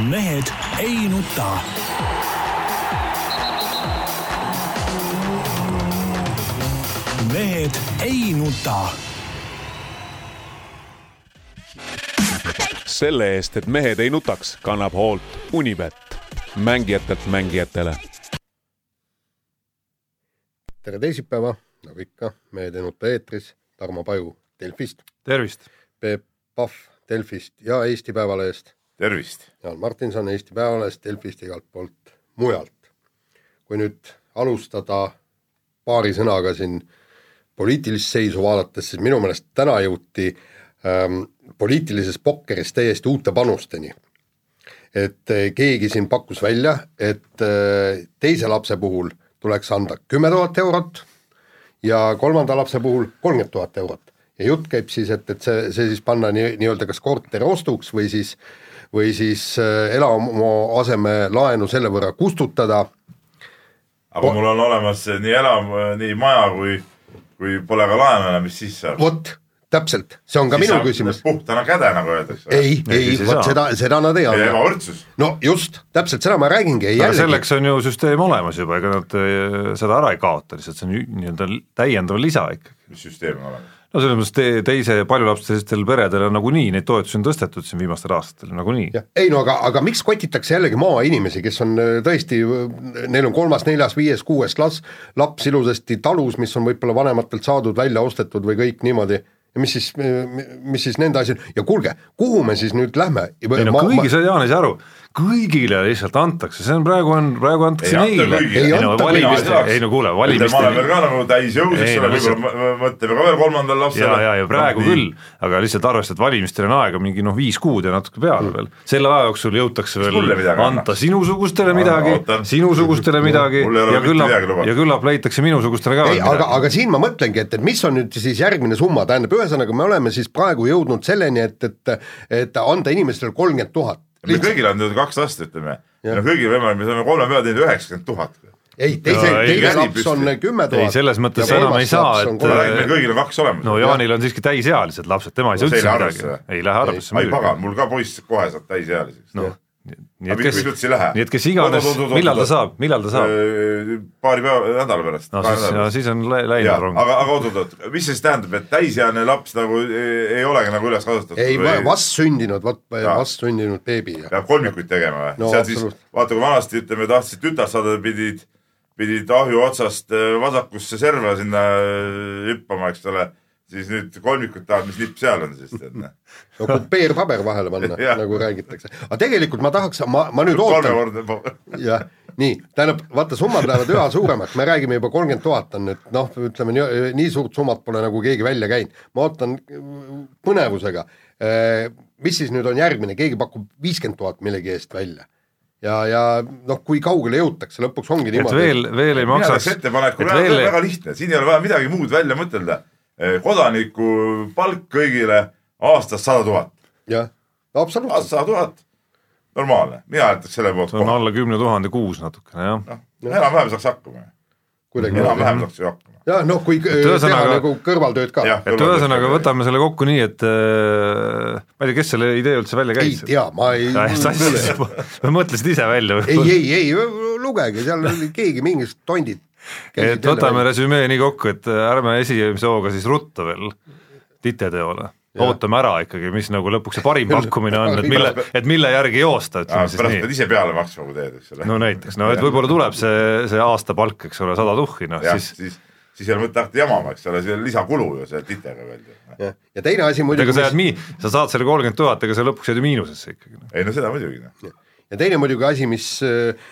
mehed ei nuta. mehed ei nuta. selle eest, et mehed ei nutaks, kannab hoolt Unibet, mängijatelt mängijatele. tere teisipäeva, nagu ikka, Mehed ei nuta eetris, Tarmo Paju Delfist, tervist! Peep Pahv Delfist ja Eesti Päevalehest, tervist! Jaan Martinson Eesti Päevalehest, Delfist igalt poolt mujalt. kui nüüd alustada paari sõnaga siin poliitilist seisu vaadates, siis minu meelest täna jõuti ähm, poliitilises pokkeris täiesti uute panusteni. et eh, keegi siin pakkus välja, et eh, teise lapse puhul tuleks anda kümme tuhat eurot ja kolmanda lapse puhul kolmkümmend tuhat eurot. ja jutt käib siis, et, et see, see siis panna nii, nii-öelda kas korteri ostuks või siis, või siis äh, elamu aseme laenu selle võrra kustutada. aga mul on olemas nii elam-, nii maja kui, kui pole ka laenu enam, mis siis saab? vot, täpselt, see on ka siis minu saab küsimus. puhtana käde, nagu öeldakse. ei, ei, vot seda, seda nad ei anna. ebavõrdsus. no just, täpselt seda ma räägingi, aga jällegi selleks on ju süsteem olemas juba, ega nad eh, seda ära ei kaota, lihtsalt see on nii-öelda täiendav lisa ikkagi. mis süsteem on olemas? No selles mõttes te, teise paljulapselistel peredel on nagunii neid toetusi on tõstetud siin viimastel aastatel nagunii. ei no aga, aga miks kotitakse jällegi maainimesi, kes on äh, tõesti, neil on kolmas, neljas, viies, kuues klass, laps ilusasti talus, mis on võib-olla vanematelt saadud, välja ostetud või kõik niimoodi ja mis siis, mis siis nende asi on ja kuulge, kuhu me siis nüüd lähme? ei no kõigi, sa Jaan ei saa aru, kõigile lihtsalt antakse, see on praegu on, praegu antakse Ei neile. Ei ei no anta valimiste, ei no kuule, ma olen veel ka nagu täisjõus, eks Ei, ole, no võib-olla mõ- mõtleme ka veel kolmandale ja, lapsele. ja, ja praegu Noh, küll, aga lihtsalt arvesta, et valimistel on aega mingi noh, viis kuud ja natuke peale veel. selle aja jooksul jõutakse veel anda sinusugustele midagi sinusugustele midagi. ja küllap ja küllap leitakse minusugustele ka ei, aga, aga siin ma mõtlengi, et, et mis on nüüd siis järgmine summa, tähendab, ühesõnaga me oleme siis praegu jõudnud selleni, et, et et anda inimestele kolmkümmend tuhat. Meil kõigil on nüüd kaks last, ütleme. meil on kõigil võimalik, me saame kolme peale teinud üheksakümmend tuhat. ei, teise, ei, teine laps on kümme tuhat. Ei, selles mõttes enam ei saa, et- meil kõigil on kaks olemas. no Jaanil on siiski täisealised lapsed, tema ei saa No ei üldse lähe midagi arvesse., ei lähe arvesse ai pagan, mul ka poiss kohe saab täisealiseks noh, nii et kes nii et kes iganes millal ta saab, millal ta saab? paari päeva, nädala pärast. no siis, no siis on lä- läinud rong. aga, aga oot-oot-oot, mis see siis tähendab, et täisealine laps nagu ei, ei olegi nagu üles kasvatatud? ei, vastsündinud, vot vastsündinud beebi ja peab kolmikuid tegema või No seal siis vaata kui vanasti ütleme, tahtsid tütart saada, pidid, pidid ahju otsast äh, vasakusse serva sinna äh, hüppama, eks ole, siis nüüd kolmikut tahad, mis nipp seal on siis, tead noh. no kopeerpaber vahele panna nagu räägitakse, aga tegelikult ma tahaks, ma, ma nüüd ootan, jah, nii, tähendab, vaata summad lähevad üha suuremaks, me räägime juba kolmkümmend tuhat on nüüd noh, ütleme nii, nii suurt summat pole nagu keegi välja käinud, ma ootan äh, põnevusega. mis siis nüüd on järgmine, keegi pakub viiskümmend tuhat millegi eest välja. Ja, ja noh, kui kaugele jõutakse, lõpuks ongi et niimoodi. veel, veel ei mina maksaks. teeks, ettepaneku, et väga lihtne, siin ei ole vaja midagi muud välja mõtelda. Kodaniku palk kõigile aastas sada tuhat, jah, absoluutselt, aastas sada tuhat, normaalne, mina hääletaks selle poolt see on kohe, alla kümne tuhande kuus natukene jah. noh, enam-vähem saaks hakkama, kuidagi enam-vähem saaks ju hakkama. jah, noh, kui äh, teha nagu kõrvaltööd ka. Et ühesõnaga võtame selle kokku nii, et äh, ma ei tea, kes selle idee üldse välja ei käis. tea, ma ei sa mõtlesid ise välja ei, või? ei, ei lugege, seal oli keegi mingid tondid. Et võtame resümee nii kokku, et ärme esimese hooga siis rutta veel titeteole. ootame ära ikkagi, mis nagu lõpuks see parim pakkumine on, et mille, et mille järgi joosta, ütleme siis pärast pead nii. ise peale maksma, kui teed, eks ole. no näiteks, no et võib-olla tuleb see, see aastapalk, eks ole, sada tuhhi, noh siis siis, siis ei ole mõtet hakata jamama, eks ole, see on lisakulu ju selle titega veel. ja teine asi muidugi ega sa jääd, mii-, sa saad selle kolmkümmend tuhat, ega sa lõpuks jääd ju miinusesse ikkagi. noh. ei no seda muidugi noh. ja teine muidugi asi, mis,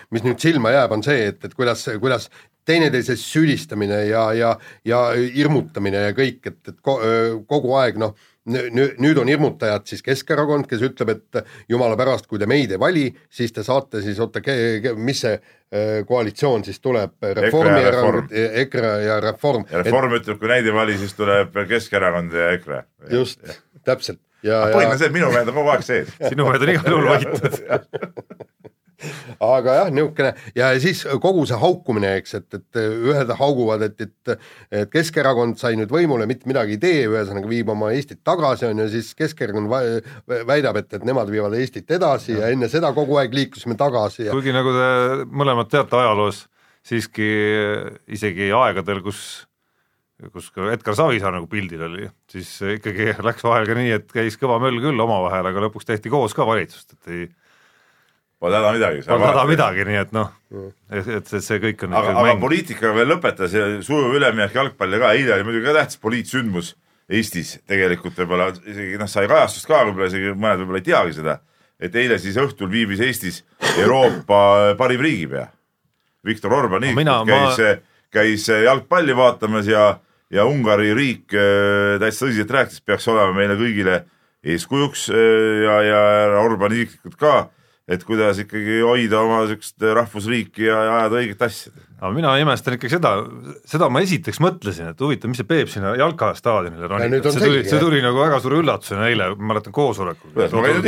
mis nüüd silma jääb, on see, et, et kuidas, kuidas teineteises süüdistamine ja, ja, ja hirmutamine ja kõik, et, et ko- kogu aeg noh, nüüd on hirmutajad siis Keskerakond, kes ütleb, et jumala pärast, kui te meid ei vali, siis te saate siis oota, mis see koalitsioon siis tuleb, Reformierakond, EKRE ja Reform. ja Reform ütleb, kui neid ei vali, siis tuleb Keskerakond ja EKRE. just, täpselt põhimõtteliselt et minu meelest on kogu aeg sees. sinu meelest on igal juhul võitnud. aga jah, niisugune ja siis kogu see haukumine, eks, et, et ühed hauguvad, et, et et Keskerakond sai nüüd võimule, mitte midagi ei tee, ühesõnaga viib oma Eestit tagasi, on ju, siis Keskerakond väidab, et, et nemad viivad Eestit edasi ja, ja enne seda kogu aeg liikusime tagasi ja kuigi nagu te mõlemad teate ajaloos, siiski isegi aegadel, kus kus ka Edgar Savisaar nagu pildil oli, siis ikkagi läks vahel ka nii, et käis kõva möll küll omavahel, aga lõpuks tehti koos ka valitsust, et ei Pole häda midagi. polnud häda midagi, nii et noh, et, et see, see kõik on aga, aga mäng. poliitikaga veel lõpetas ja sujuv üleminek jalgpalli ka, eile oli muidugi ka tähtis poliitsündmus Eestis tegelikult võib-olla isegi noh, sai kajastust ka võib-olla isegi mõned võib-olla ei teagi seda, et eile siis õhtul viibis Eestis Euroopa parim riigipea Viktor Orban mina- käis ma-, käis jalgpalli vaatamas ja, ja Ungari riik äh, täitsa tõsiselt rääkis, peaks olema meile kõigile eeskujuks äh, ja, ja Orban isiklikult ka, et kuidas ikkagi hoida oma siukest rahvusriiki ja, ja ajada õiget asja. aga mina imestan ikkagi seda, seda ma esiteks mõtlesin, et huvitav, mis see Peep sinna jalkastaadionile ronib, see tuli, see tuli nagu väga suure üllatusena eile, ma mäletan koosolekul,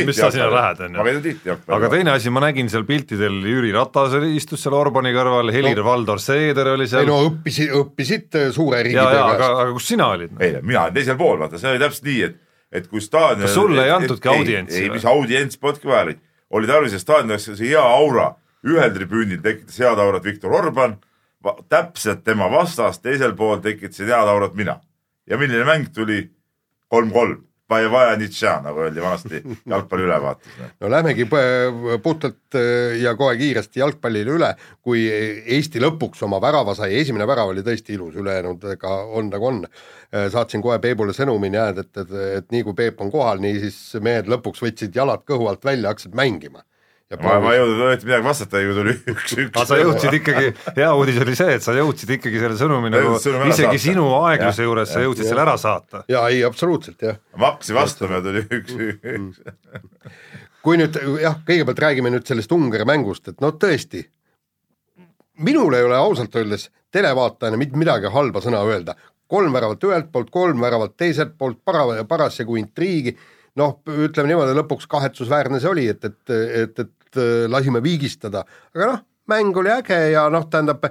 mis sa sinna lähed, on ma ju. käin ju tihti jalgpalli aga teine asi, ma nägin seal piltidel Jüri Ratas oli, istus seal Orbani kõrval, Helir-Valdor Seeder oli ei seal no õppisid, õppisid suure ja, riigipea ja aga aga kus sina olid? eile, mina olin teisel pool, vaata, see oli täpselt nii, et, et kui staadion. Kas sulle ei antudki audientsi ei, mis audients polnudki vajalik, oli tarvis, et staadionil oleks see hea aura, ühel tribüünil tekitas head aurat Viktor Orban, täpselt tema vastas, teisel pool tekitasin head aurat mina. ja milline mäng tuli? kolm-kolm, nagu öeldi vanasti jalgpalliülevaates. no lähmegi puhtalt äh, ja kohe kiiresti jalgpallile üle, kui Eesti lõpuks oma värava sai, esimene värav oli tõesti ilus, ülejäänudega on nagu on. saatsin kohe Peebule sõnumi, näed, et, et, et nii kui Peep on kohal, nii siis mehed lõpuks võtsid jalad kõhu alt välja, hakkasid mängima. ma, ma ei jõudnud õieti midagi vastata, kui tuli üks-üks. aga sa jõudsid ikkagi, hea uudis oli see, et sa jõudsid ikkagi selle sõnumi nagu sõnumi isegi saata. sinu aegluse Jah, juures sa jõudsid selle ära saata. ja ei, absoluutselt jah. ma hakkasin vastama ja tuli üks, kui nüüd jah, kõigepealt räägime nüüd sellest Ungari mängust, et no tõesti, minul ei ole ausalt öeldes televaatajana mitte midagi halba sõna öelda. kolm väravat ühelt poolt, kolm väravat teiselt poolt, para-, parasjagu intriigi, noh, ütleme niimoodi, lõpuks kahetsusväärne see oli, et, et, et, et lasime viigistada, aga noh, mäng oli äge ja noh, tähendab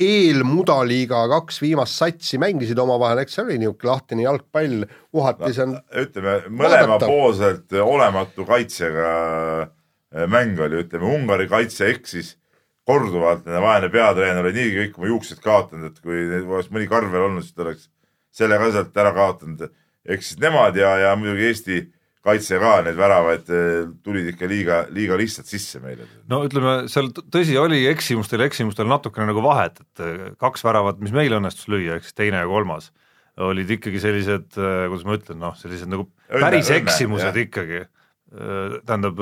eelmudaliiga kaks viimast satsi mängisid omavahel, eks see oli niisugune lahtine jalgpall, uhati seal ütleme mõlemapoolselt Vaadata. olematu kaitsega äh, mäng oli, ütleme Ungari kaitse eksis korduvalt, nende vaene peatreener oli niigi kõik oma juuksed kaotanud, et kui oleks mõni karv veel olnud, siis ta oleks selle ka sealt ära kaotanud. eksisid nemad ja, ja muidugi Eesti kaitse ka, need väravaid eh, tulid ikka liiga, liiga lihtsalt sisse meile. no ütleme, seal tõsi oli eksimustel ja eksimustel natukene nagu vahet, et äh, kaks väravat, mis meil õnnestus lüüa, ehk siis teine ja kolmas, olid ikkagi sellised, kuidas ma ütlen, noh, sellised nagu Õnne- päris õnne, eksimused jah. ikkagi. tähendab,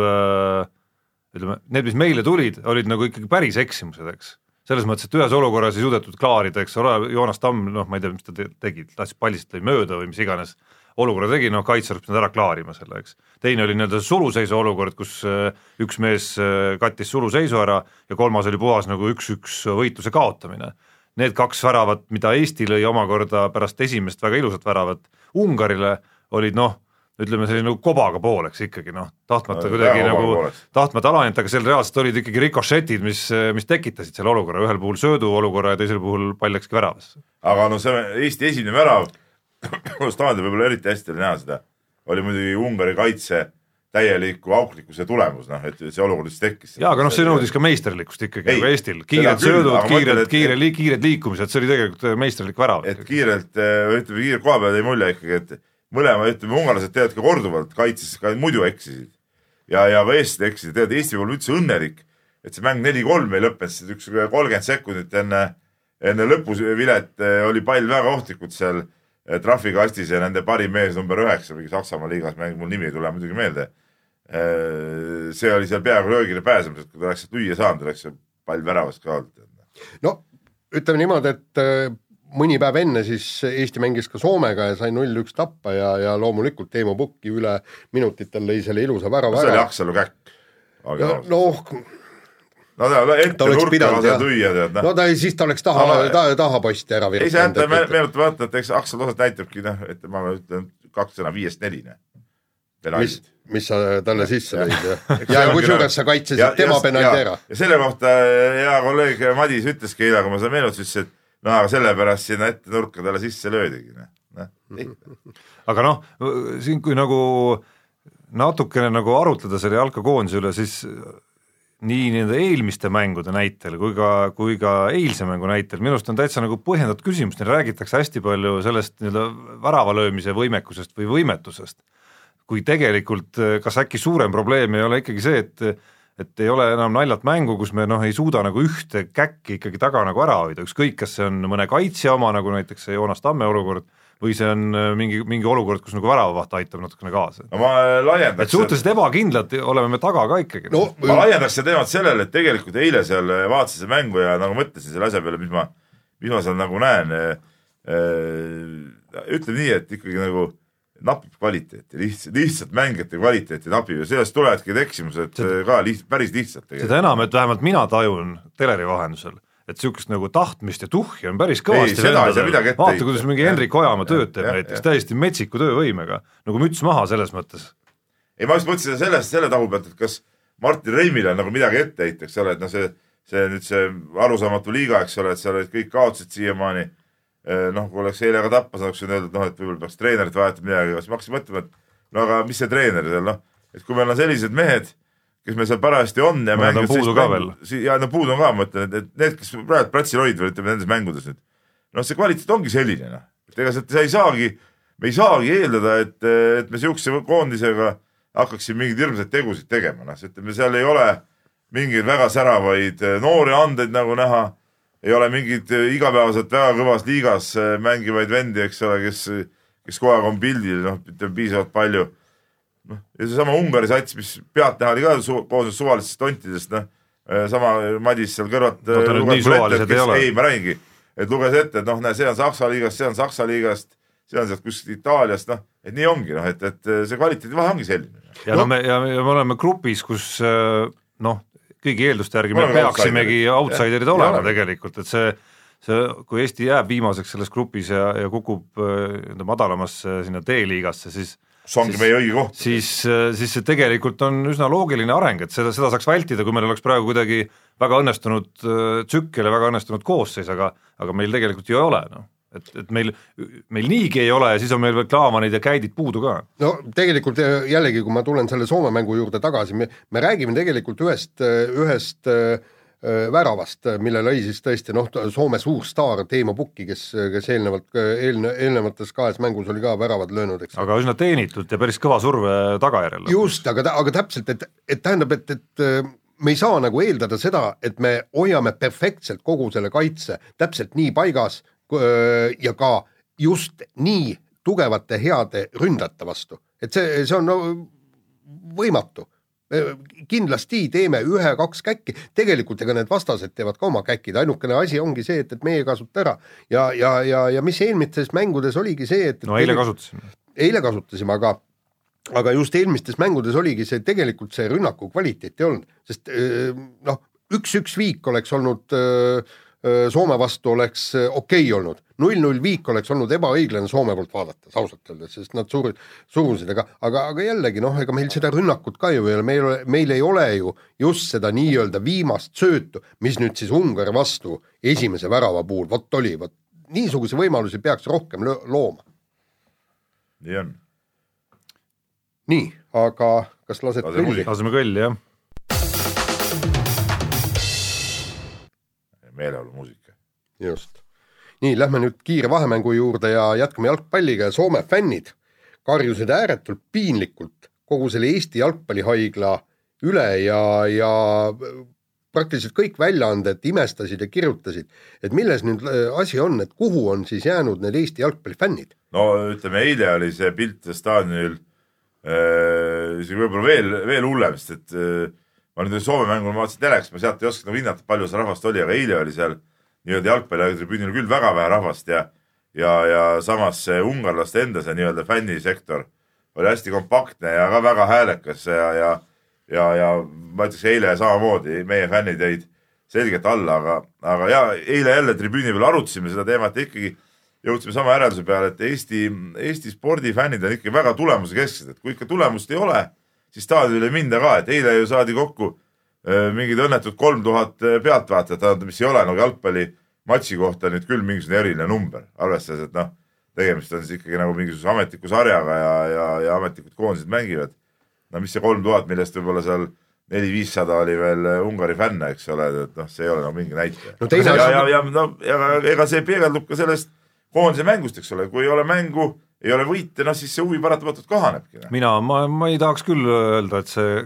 ütleme, need, mis meile tulid, olid nagu ikkagi päris eksimused, eks. selles mõttes, et ühes olukorras ei suudetud klaarida, eks ole, Joonas Tamm, noh, ma ei tea, mis ta te- tegi, lastis pallist lõi mööda või mis iganes olukorra tegi, noh, kaitse oleks pidanud ära klaarima selle, eks. teine oli nii-öelda suluseisu olukord, kus äh, üks mees äh, kattis suluseisu ära ja kolmas oli puhas nagu üks-üks võitluse kaotamine. Need kaks väravat, mida Eesti lõi omakorda pärast esimest väga ilusat väravat Ungarile, olid noh, ütleme selline nagu kobaga pooleks ikkagi noh, tahtmata No, kuidagi nagu tahtmata alahinnata, aga seal reaalselt olid ikkagi rikošetid, mis, mis tekitasid selle olukorra, ühel puhul söödu olukorra ja teisel puhul pall läkski väravasse. aga no see Eesti esimene värav, staadionil võib-olla eriti hästi oli näha seda, oli muidugi Ungari kaitse täieliku auklikkuse tulemus, noh, et see olukord siis tekkis. jaa, aga noh, see nõudis ka meisterlikkust ikkagi nagu Eestil, kiired söödud kiired kiire, kiired liikumised, see oli tegelikult meisterlik värav. et kiirelt, ütleme kiirelt koha peal jäi mulje ikkagi, et mõlema, ütleme ungarlased teevad ka korduvalt kaitses ka muidu eksisid. ja, ja eestlased eksisid, tegelikult Eesti puhul üldse õnnelik, et see mäng neli-kolm ei lõppenud, siis üks kolmkümmend sekundit enne, enne lõpuvilet eh, oli pall väga ohtlikult seal trahvikastis ja nende parim mees number üheksa, mingi Saksamaa liigas mäng, mul nimi ei tule muidugi meelde. see oli seal peaaegu löögile pääsemas, et kui ta oleks lüüa saanud, oleks see pall väravast ka olnud. no ütleme niimoodi, et äh, mõni päev enne siis Eesti mängis ka Soomega ja sai null-üks tappa ja, ja loomulikult Teemu Pukki üle minutitel lõi selle ilusa värava see oli ära. Aksalu käkk. noh, no ta ette nurka pidanud lase jah lüüa, tead noh no ta siis ta oleks taha Aga-, taha, tahaposti ära ei saa jätta virutanud. meenutamata, et eks Aksel osalt näitabki noh, et ma ütlen kaks sõna viiest neline. Te mis mis sa talle sisse lõid ja, see ja kusjuures nagu- sa kaitsesid tema penalti ära. ja selle kohta hea kolleeg Madis ütleski eile, kui ma seda meenutasin, et no aga sellepärast sinna ette nurka talle sisse löödigi, noh, noh. aga noh, siin kui nagu natukene nagu arutleda selle jalkakoondise üle, siis nii nende eelmiste mängude näitel kui ka, kui ka eilse mängu näitel minu arust on täitsa nagu põhjendatud küsimus, neil räägitakse hästi palju sellest nii-öelda värava löömise võimekusest või võimetusest. kui tegelikult kas äkki suurem probleem ei ole ikkagi see, et et ei ole enam naljalt mängu, kus me noh, ei suuda nagu ühte käkki ikkagi taga nagu ära hoida, ükskõik, kas see on mõne kaitsja oma, nagu näiteks see Joonas Tamme olukord, või see on äh, mingi, mingi olukord, kus nagu väravavaht aitab natukene kaasa. no ma et laiendaks, suhteliselt ebakindlad oleme me taga ka ikkagi. no ma laiendaks seda teemat sellele, et tegelikult eile seal vaatasin seda mängu ja nagu mõtlesin selle asja peale, mis ma, mis ma seal nagu näen. ütleme nii, et ikkagi nagu napib kvaliteeti, lihtsalt, lihtsalt mängijate kvaliteeti napib ja sellest tulevadki need eksimused äh, ka liht, päris lihtsalt seda enam, et vähemalt mina tajun teleri vahendusel, et niisugust nagu tahtmist ja tuhhi on päris kõvasti ette vaata, kuidas mingi. Hendrik Ojamaa tööd teeb näiteks, täiesti metsiku töövõimega, nagu müts maha selles mõttes. ei, ma just mõtlesin sellest, selle tahu pealt, et kas Martin Reimile nagu midagi ette heita, eks ole, et noh, see, see nüüd see arusaamatu liiga, eks ole, et seal olid kõik kaotasid siiamaani. noh, kui oleks eile ka tappa saanud, oleks võinud öelda, et noh, et võib-olla peaks treenerit vahetama midagi, siis ma hakkasin mõtlema, et no aga mis see treener seal noh, et kui meil on sellised mehed, kes meil seal parajasti on ja Mõned mängivad puudu ka si- ja no puudu on ka, ma ütlen, et, et need, kes praegu platsil olid või ütleme nendes mängudes nüüd, noh, see kvaliteet ongi selline noh, et ega sealt sa ei saagi, me ei saagi eeldada, et, et me siukse koondisega hakkaksime mingeid hirmsaid tegusid tegema, noh, ütleme seal ei ole mingeid väga säravaid eh, noori andeid nagu näha, ei ole mingeid eh, igapäevaselt väga kõvas liigas eh, mängivaid vendi, eks ole, kes, kes kogu aeg on pildil, noh, ütleme piisavalt palju. noh, ja seesama Ungari sats, mis pealtnäha oli ka su koosnes suvalistest tontidest, noh, sama Madis seal kõrvalt. Nii suvalised ei ma räägingi, et luges ette, et noh, näe, see on Saksa liigast, see on Saksa liigast, see on sealt kuskilt Itaaliast, noh, et nii ongi, noh, et, et see kvaliteedivahe ongi selline. ja no me, ja ja me oleme grupis, kus äh, noh, kõigi eelduste järgi Me me peaksimegi outsiderid. olema oleme. tegelikult, et see see, kui Eesti jääb viimaseks selles grupis ja, ja kukub äh, nii-öelda madalamasse sinna D-liigasse, siis see ongi siis- meie õige koht. siis, siis see tegelikult on üsna loogiline areng, et seda, seda saaks vältida, kui meil oleks praegu kuidagi väga õnnestunud äh, tsükkel ja väga õnnestunud koosseis, aga aga meil tegelikult ju ei ole, noh. et, et meil, meil niigi ei ole ja siis on meil veel Klaavanid ja Käidid puudu ka. no tegelikult eh, jällegi, kui ma tulen selle Soome mängu juurde tagasi, me, me räägime tegelikult ühest, ühest äh, väravast, mille lõi siis tõesti noh, Soome suur staar Teemu Pukki, kes, kes eelnevalt, eelne-, eelnevates kahes mängus oli ka väravad löönud, eks. aga üsna teenitult ja päris kõva surve tagajärjel. just, aga, aga täpselt, et, et tähendab, et, et äh, me ei saa nagu eeldada seda, et me hoiame perfektselt kogu selle kaitse täpselt nii paigas ja ka just nii tugevate heade ründajate vastu, et see, see on no, võimatu. Kindlasti teeme ühe-kaks käkki, tegelikult ega need vastased teevad ka oma käkid, ainukene asi ongi see, et, et meie ei kasuta ära. Ja, ja, ja, ja mis eelmistes mängudes oligi see, et no eile kasutasime. eile kasutasime, aga aga just eelmistes mängudes oligi see tegelikult see rünnaku kvaliteet ei olnud, sest noh, üks-üks viik oleks olnud öö, Soome vastu oleks okei okay olnud, null-null viik oleks olnud ebaõiglane Soome poolt vaadates ausalt öeldes, sest nad surusid, surusid, aga, aga, aga jällegi noh, ega meil seda rünnakut ka ju ei ole, meil, meil ei ole ju just seda nii-öelda viimast söötu, mis nüüd siis Ungari vastu esimese värava puhul vot oli, vot niisuguseid võimalusi peaks rohkem looma. nii on. nii, aga kas lased Lase kõlli laseme kõlli, jah. meeleolumuusika. just. nii, lähme nüüd kiire vahemängu juurde ja jätkame jalgpalliga ja Soome fännid karjusid ääretult piinlikult kogu selle Eesti jalgpallihaigla üle ja, ja praktiliselt kõik väljaanded imestasid ja kirjutasid, et milles nüüd äh, asi on, et kuhu on siis jäänud need Eesti jalgpallifännid? no ütleme, eile oli see pilt staadionil äh, isegi võib-olla veel, veel hullem, sest et äh, ma nüüd Soome mängu ma vaatasin telekast, ma sealt ei oska nagu hinnata, palju seda rahvast oli, aga eile oli seal nii-öelda jalgpallitribüünil küll väga vähe rahvast ja ja, ja samas see ungarlaste enda see nii-öelda fännisektor oli hästi kompaktne ja ka väga häälekas ja, ja ja, ja ma ütleks eile samamoodi meie fännid jäid selgelt alla, aga, aga ja eile jälle tribüüni peal arutasime seda teemat ja ikkagi jõudsime sama järelduse peale, et Eesti, Eesti spordifännid on ikkagi väga tulemusekesksed, et kui ikka tulemust ei ole, siis staadionile ei minda ka, et eile ju saadi kokku äh, mingid õnnetud kolm tuhat pealtvaatajat, tähendab, mis ei ole nagu jalgpallimatši kohta nüüd küll mingisugune eriline number, arvestades, et noh, tegemist on siis ikkagi nagu mingisuguse ametliku sarjaga ja, ja, ja ametlikud koondised mängivad. no mis see kolm tuhat, millest võib-olla seal neli-viissada oli veel Ungari fänne, eks ole, et noh, see ei ole nagu mingi näitaja No ja, ja, ja no ega, ega see peegeldub ka sellest koondise mängust, eks ole, kui ei ole mängu, ei ole võite, noh siis see huvi paratamatult kahanebki. noh. mina, ma, ma ei tahaks küll öelda, et see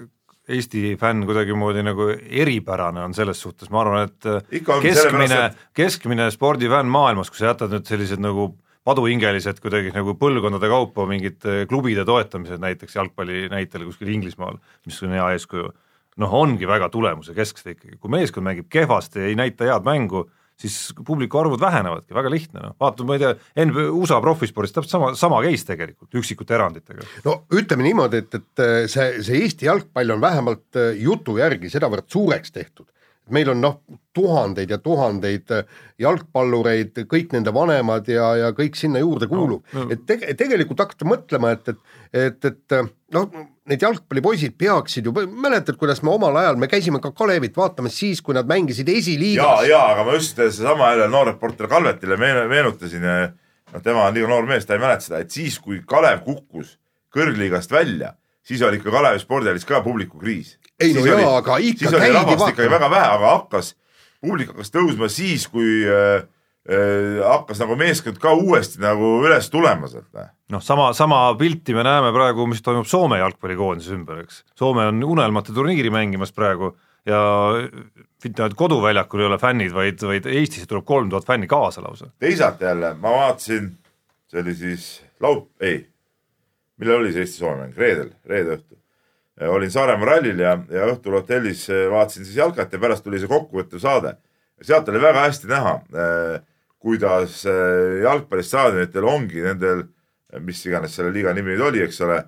Eesti fänn kuidagimoodi nagu eripärane on selles suhtes, ma arvan, et keskmine keskmine spordifänn maailmas, kui sa jätad nüüd sellised nagu paduhingelised kuidagi nagu põlvkondade kaupa mingid klubide toetamised näiteks jalgpalli näitel kuskil Inglismaal, mis on hea eeskuju, noh, ongi väga tulemusekesksed ikkagi, kui meeskond mängib kehvasti, ei näita head mängu, siis publiku arvud vähenevadki, väga lihtne, noh, vaata, ma ei tea, NBA, USA profispordis täpselt sama, sama case tegelikult, üksikute eranditega. no ütleme niimoodi, et, et äh, see, see Eesti jalgpall on vähemalt äh, jutu järgi sedavõrd suureks tehtud. meil on noh, tuhandeid ja tuhandeid äh, jalgpallureid, kõik nende vanemad ja, ja kõik sinna juurde kuulub No, no, et tege, tegelikult hakata mõtlema, et, et, et, et noh, need jalgpallipoisid peaksid ju, mäletad, kuidas me omal ajal, me käisime ka Kalevit vaatamas siis, kui nad mängisid ja, esiliigas. ja aga ma just seesama jälle noorreporter Kalvetile meenu- meenutasin, noh, tema on liiga noor mees, ta ei mäleta seda, et siis, kui Kalev kukkus kõrgliigast välja, siis oli ikka Kalevi spordihallis ka publikukriis. Ei no jaa, aga ikka käidi vaatamas. ikkagi väga vähe, aga hakkas, publik hakkas tõusma siis, kui äh, hakkas nagu meeskond ka uuesti nagu üles tulema sealt. noh. sama, sama pilti me näeme praegu, mis toimub Soome jalgpallikoondise ümber, eks. Soome on unelmate turniiri mängimas praegu ja mitte ainult koduväljakul ei ole fännid, vaid, vaid Eestisse tuleb kolm tuhat fänni kaasa lausa. teisalt jälle ma vaatasin, see oli siis laup-, ei, millal oli see Eesti-Soome mäng, reedel, reede õhtu. olin Saaremaa rallil ja, ja õhtul hotellis eh, vaatasin siis jalkat ja pärast tuli see kokkuvõttev saade. sealt oli väga hästi näha, kuidas eh, jalgpallistaadionitel ongi nendel, mis iganes selle liiga nimi nüüd oli, eks ole,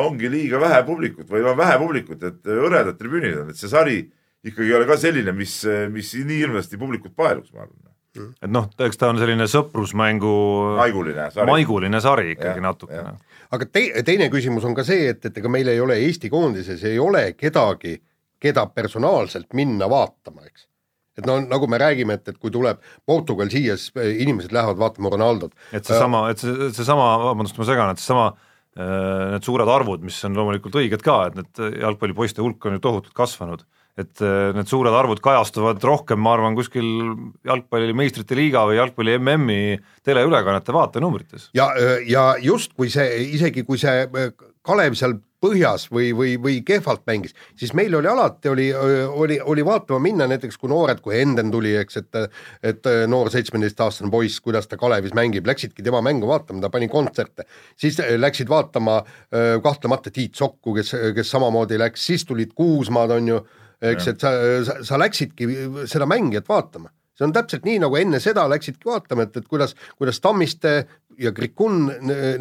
ongi liiga vähe publikut või on vähe publikut, et hõredad tribüünid on, et see sari ikkagi ei ole ka selline, mis, mis nii hirmsasti publikut paeluks, ma arvan et noh, eks ta on selline sõprusmängu maiguline sari. maiguline sari ikkagi Jah, natukene. aga te, teine küsimus on ka see, et, et ega meil ei ole Eesti koondises ei ole kedagi, keda personaalselt minna vaatama, eks. Et no nagu me räägime, et, et kui tuleb Portugal siia, siis eh, inimesed lähevad vaatama Ronaldot. et seesama, et see, seesama, vabandust, ma segan, et seesama äh, need suured arvud, mis on loomulikult õiged ka, et need jalgpallipoiste hulk on ju tohutult kasvanud, et äh, need suured arvud kajastuvad rohkem, ma arvan, kuskil jalgpalli meistrite liiga või jalgpalli MM-i teleülekannete vaatenumbrites. ja, ja just, kui see, isegi kui see eh, Kalev seal põhjas või, või, või kehvalt mängis, siis meil oli alati, oli, oli, oli vaatama minna näiteks kui noored, kui Enden tuli, eks, et et noor seitsmeteistaastane poiss, kuidas ta Kalevis mängib, läksidki tema mängu vaatama, ta pani kontserte. siis läksid vaatama öö, kahtlemata Tiit Sokku, kes, kes samamoodi läks, siis tulid Kuusmaad, on ju, eks, et sa, sa, sa läksidki seda mängijat vaatama see on täpselt nii, nagu enne seda läksidki vaatama, et, et kuidas, kuidas Tammiste ja Krikun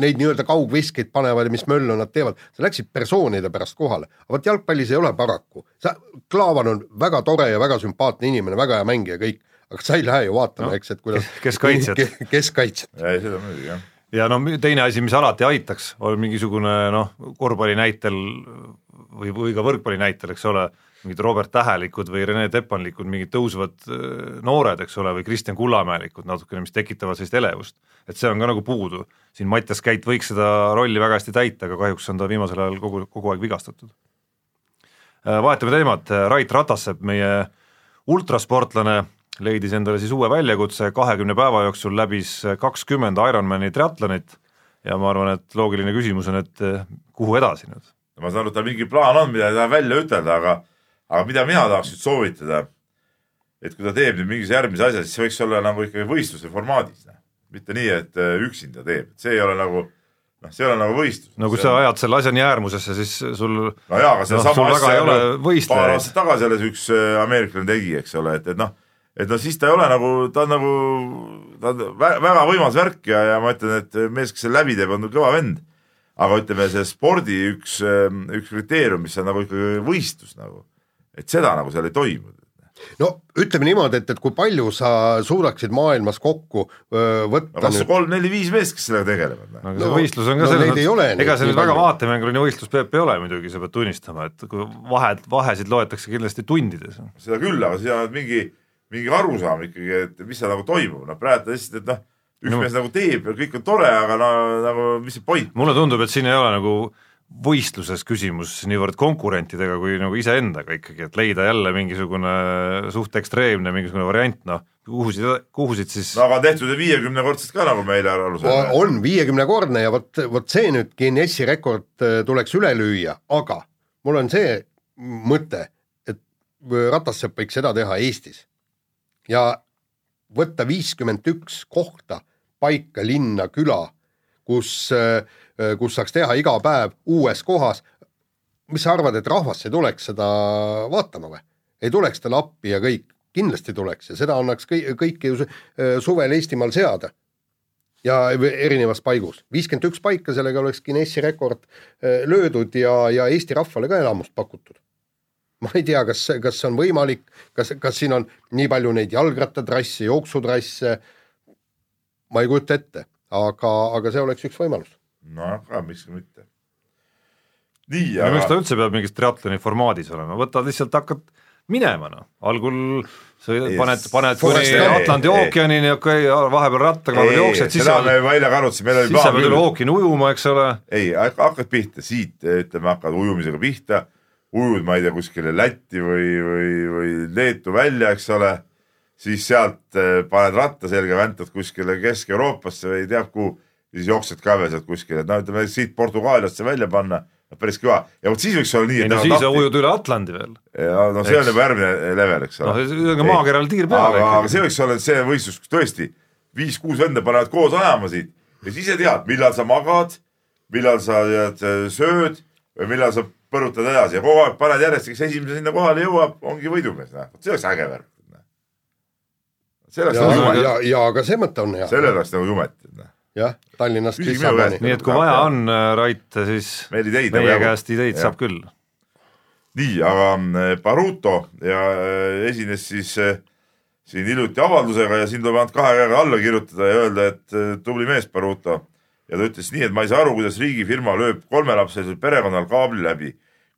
neid nii-öelda kaugviskeid panevad ja mis möllu nad teevad, sa läksid persoonide pärast kohale. aga vot jalgpallis ei ole paraku, sa, Klaavan on väga tore ja väga sümpaatne inimene, väga hea mängija, kõik, aga sa ei lähe ju vaatama no,, eks, et kuidas kes kaitsjad. kes kaitsjad. ei, seda muidugi jah. ja no teine asi, mis alati aitaks, on mingisugune noh, korvpalli näitel või, või ka võrkpalli näitel, eks ole, mingid Robert Tähelikud või Rene Teppanlikud, mingid tõusvad äh, noored, eks ole, või Kristjan Kullamäelikud natukene, mis tekitavad sellist elevust. et see on ka nagu puudu. siin Mattias Käit võiks seda rolli väga hästi täita, aga kahjuks on ta viimasel ajal kogu, kogu aeg vigastatud. vahetame teemat, Rait Ratassepp, meie ultrasportlane, leidis endale siis uue väljakutse, kahekümne päeva jooksul läbis kakskümmend Ironmani triatlonit ja ma arvan, et loogiline küsimus on, et eh, kuhu edasi nüüd? ma saan aru, et tal mingi plaan on, mida ta tahab välja ütelda, aga, aga mida mina tahaks nüüd soovitada, et kui ta teeb nüüd mingisuguse järgmise asja, siis see võiks olla nagu ikkagi võistluse formaadis. mitte nii, et äh, üksinda teeb, see ei ole nagu, noh, see ei ole nagu võistlus. no kui sa ajad selle asja nii äärmusesse, siis sul no jaa, aga noh, sedasama sul väga asja paar aastat tagasi alles üks äh, ameeriklane tegi, eks ole, et, et noh, et no siis ta ei ole nagu, ta on nagu, ta on vä väga võimas värk ja, ja ma ütlen, et mees, kes selle läbi teeb, on kõva vend. aga ütleme, see spordi üks, üks kriteerium, mis on nagu ikkagi võistlus nagu, et seda nagu seal ei toimu. no ütleme niimoodi, et, et kui palju sa suudaksid maailmas kokku öö, no võtta kas nüüd kolm, neli, viis meest, kes sellega tegelevad? noh. aga No- see võistlus on ka no selles neid ei ole mõttes, ega see nüüd väga vaatemänguline võistlus Peep ei ole muidugi, sa pead tunnistama, et kui vahed, vahesid loetakse kindlasti tundides. seda küll, aga siin on mingi, mingi arusaam ikkagi, et mis seal nagu toimub, noh praegu lihtsalt, et noh, üks No- no. mees nagu teeb ja kõik on tore, aga no nagu mis see point, mulle tundub, et siin ei ole nagu võistluses küsimus niivõrd konkurentidega kui nagu iseendaga ikkagi, et leida jälle mingisugune suht ekstreemne mingisugune variant, noh, kuhu siit, kuhu siit siis no aga on tehtud ju viiekümnekordselt ka nagu meile aru saime. on viiekümnekordne ja vot, vot see nüüd Guinessi rekord äh, tuleks üle lüüa, aga mul on see mõte, et Ratassepp võiks seda teha Eestis ja võtta viiskümmend üks kohta paika linna, küla, kus, kus saaks teha iga päev uues kohas. mis sa arvad, et rahvas ei tuleks seda vaatama või? ei tuleks talle appi ja kõik, kindlasti tuleks ja seda annaks kõik, kõike ju su- suvel Eestimaal seada ja erinevas paigus. viiskümmend üks paika, sellega oleks Guinessi rekord eh, löödud ja, ja Eesti rahvale ka elamust pakutud. ma ei tea, kas, kas see on võimalik, kas, kas siin on nii palju neid jalgrattatrasse, jooksutrasse, ma ei kujuta ette, aga, aga see oleks üks võimalus. No aga miks mitte. nii, ja miks ta aga üldse peab mingis triatloni formaadis olema, võtad lihtsalt, hakkad minema noh, algul Ei, paned, paned kuni. Atlandi ookeanini, okei okay,, vahepeal rattaga vahepeal jooksed, siis seda me välja ka arutasime, meil oli siis sa plaan pead üle ookeani ujuma, eks ole, ei hakkad pihta siit, ütleme hakkad ujumisega pihta, ujud, ma ei tea, kuskile Lätti või, või, või Leetu välja, eks ole, siis sealt eh, paned ratta selga, väntad kuskile Kesk-Euroopasse või teab kuhu, siis jooksed ka veel sealt kuskile, et no ütleme siit Portugaaliasse välja panna, päris kõva ja vot siis võiks olla nii, ei no siis sa ujud üle Atlandi veel, ja no see on Eks. juba järgmine level, eks noh, ole. see on ka maakeral tiir peale aga, aga see võiks olla see võistlus, kus tõesti viis-kuus venda panevad koos ajama siit ja siis sa tead, millal sa magad, millal sa tead, sööd või millal sa põrutad edasi ja kogu aeg paned järjest, kes esimese sinna kohale jõuab, ongi võidumees, noh, see oleks äge värk. see oleks ja nagu, jumet. ja, ja ka see mõte on hea. sellel oleks nagu jumet. jah, Tallinnast Lissaboni nii et kui vaja on, Rait, siis meil ideid meie käest ideid Jah. saab küll. nii, aga äh, Baruto ja äh, esines siis äh, siin hiljuti avaldusega ja siin tuleb ainult kahe käega alla kirjutada ja öelda, et äh, tubli mees Baruto. ja ta ütles nii, et ma ei saa aru, kuidas riigifirma lööb kolmelapselisel perekonnal kaabli läbi.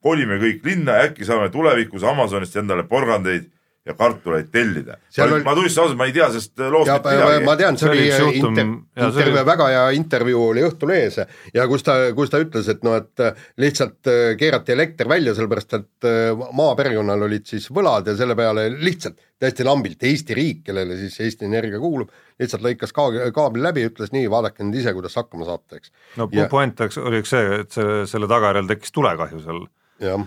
kolime kõik linna ja äkki saame tulevikus Amazonist endale porgandeid ja kartuleid tellida. Ma, oli- ma tunnistan ausalt, ma ei tea sellest äh, loost ja mitte midagi. ma tean, see oli oli juhtum- inter, intervjuu oli-, väga hea intervjuu oli Õhtulehes ja kus ta, kus ta ütles, et noh, et äh, lihtsalt äh, keerati elekter välja, sellepärast et äh, maaperekonnal olid siis võlad ja selle peale lihtsalt täiesti lambilt Eesti riik, kellele siis Eesti Energia kuulub, lihtsalt lõikas ka- kaabli läbi, ütles nii, vaadake nüüd ise, kuidas hakkama saate, eks. no Ja- point oleks, oli üks see, et see, selle tagajärjel tekkis tulekahju seal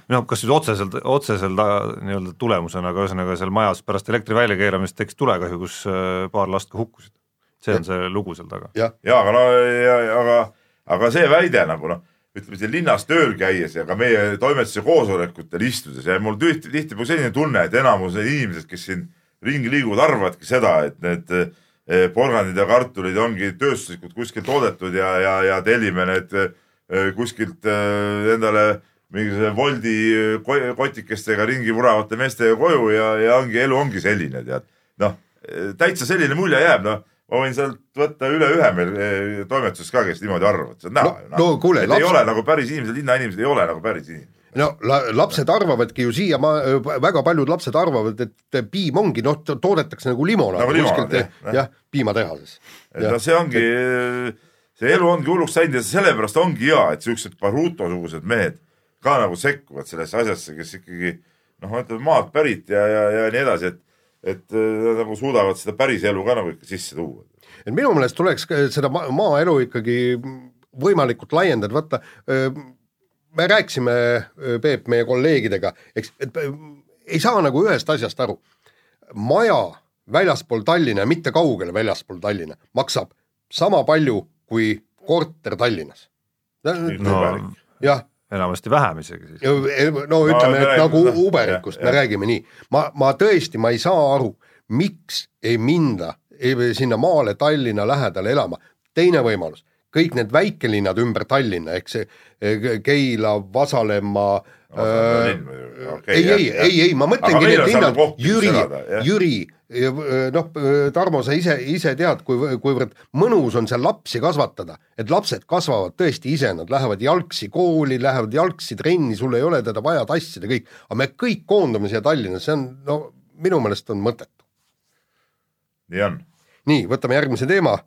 noh, kas nüüd otseselt, otsesel ta- nii-öelda tulemusena, aga ühesõnaga seal majas pärast elektri väljakeeramist tekkis tulekahju, kus äh, paar last ka hukkusid. see on see lugu seal taga. jah, ja aga no, aga, aga see väide nagu noh, ütleme siin linnas tööl käies ja ka meie toimetuse koosolekutel istudes ja mul tihti, tihtipeale selline tunne, et enamus need inimesed, kes siin ringi liiguvad, arvavadki seda, et need eh, porgandid ja kartulid ongi tööstuslikult kuskilt toodetud ja, ja, ja tellime need eh, kuskilt eh, endale mingisuguse Woldi ko- kotikestega ringi vuravate meestega koju ja, ja ongi, elu ongi selline, tead. noh, täitsa selline mulje jääb, noh, ma võin sealt võtta üle ühe meil eh, toimetuses ka, kes niimoodi arvavad, see on näha No- ju. no kuule, et ei ole nagu päris inimesed, linnainimesed ei ole nagu päris inimesed. no la, lapsed arvavadki ju siia, ma, väga paljud lapsed arvavad, et piim ongi, noh, toodetakse nagu limonaad Nagu limonaad, kuskilt jah, jah. piimatehases. noh, see ongi, see elu ongi hulluks läinud ja sellepärast ongi hea, et siuksed Baruto-sugused mehed ka nagu sekkuvad sellesse asjasse, kes ikkagi noh, ütleme maalt pärit ja, ja, ja nii edasi, et, et äh, nagu suudavad seda päris elu ka nagu ikka sisse tuua. et minu meelest tuleks seda ma- maaelu ikkagi võimalikult laiendada, vaata öö, me rääkisime, Peep, meie kolleegidega, eks, et ei saa nagu ühest asjast aru. maja väljaspool Tallinna mitte kaugele väljaspool Tallinna maksab sama palju kui korter Tallinnas. jah, enamasti vähem isegi siis. no ütleme, me et nagu Uberikust me räägime nii. ma, ma tõesti, ma ei saa aru, miks ei minda ei, sinna maale Tallinna lähedale elama. teine võimalus, kõik need väikelinnad ümber Tallinna, ehk see eh, Keila, Vasalemma äh, ei, ei, ei, ei, ma mõtlengi need linnad, Jüri, Jüri, noh, Tarmo, sa ise, ise tead, kui, kuivõrd mõnus on seal lapsi kasvatada, et lapsed kasvavad tõesti ise, nad lähevad jalgsi kooli, lähevad jalgsi trenni, sul ei ole teda vaja tassida, kõik, aga me kõik koondume siia Tallinna, see on, no minu meelest on mõttetu. nii on. nii, võtame järgmise teema.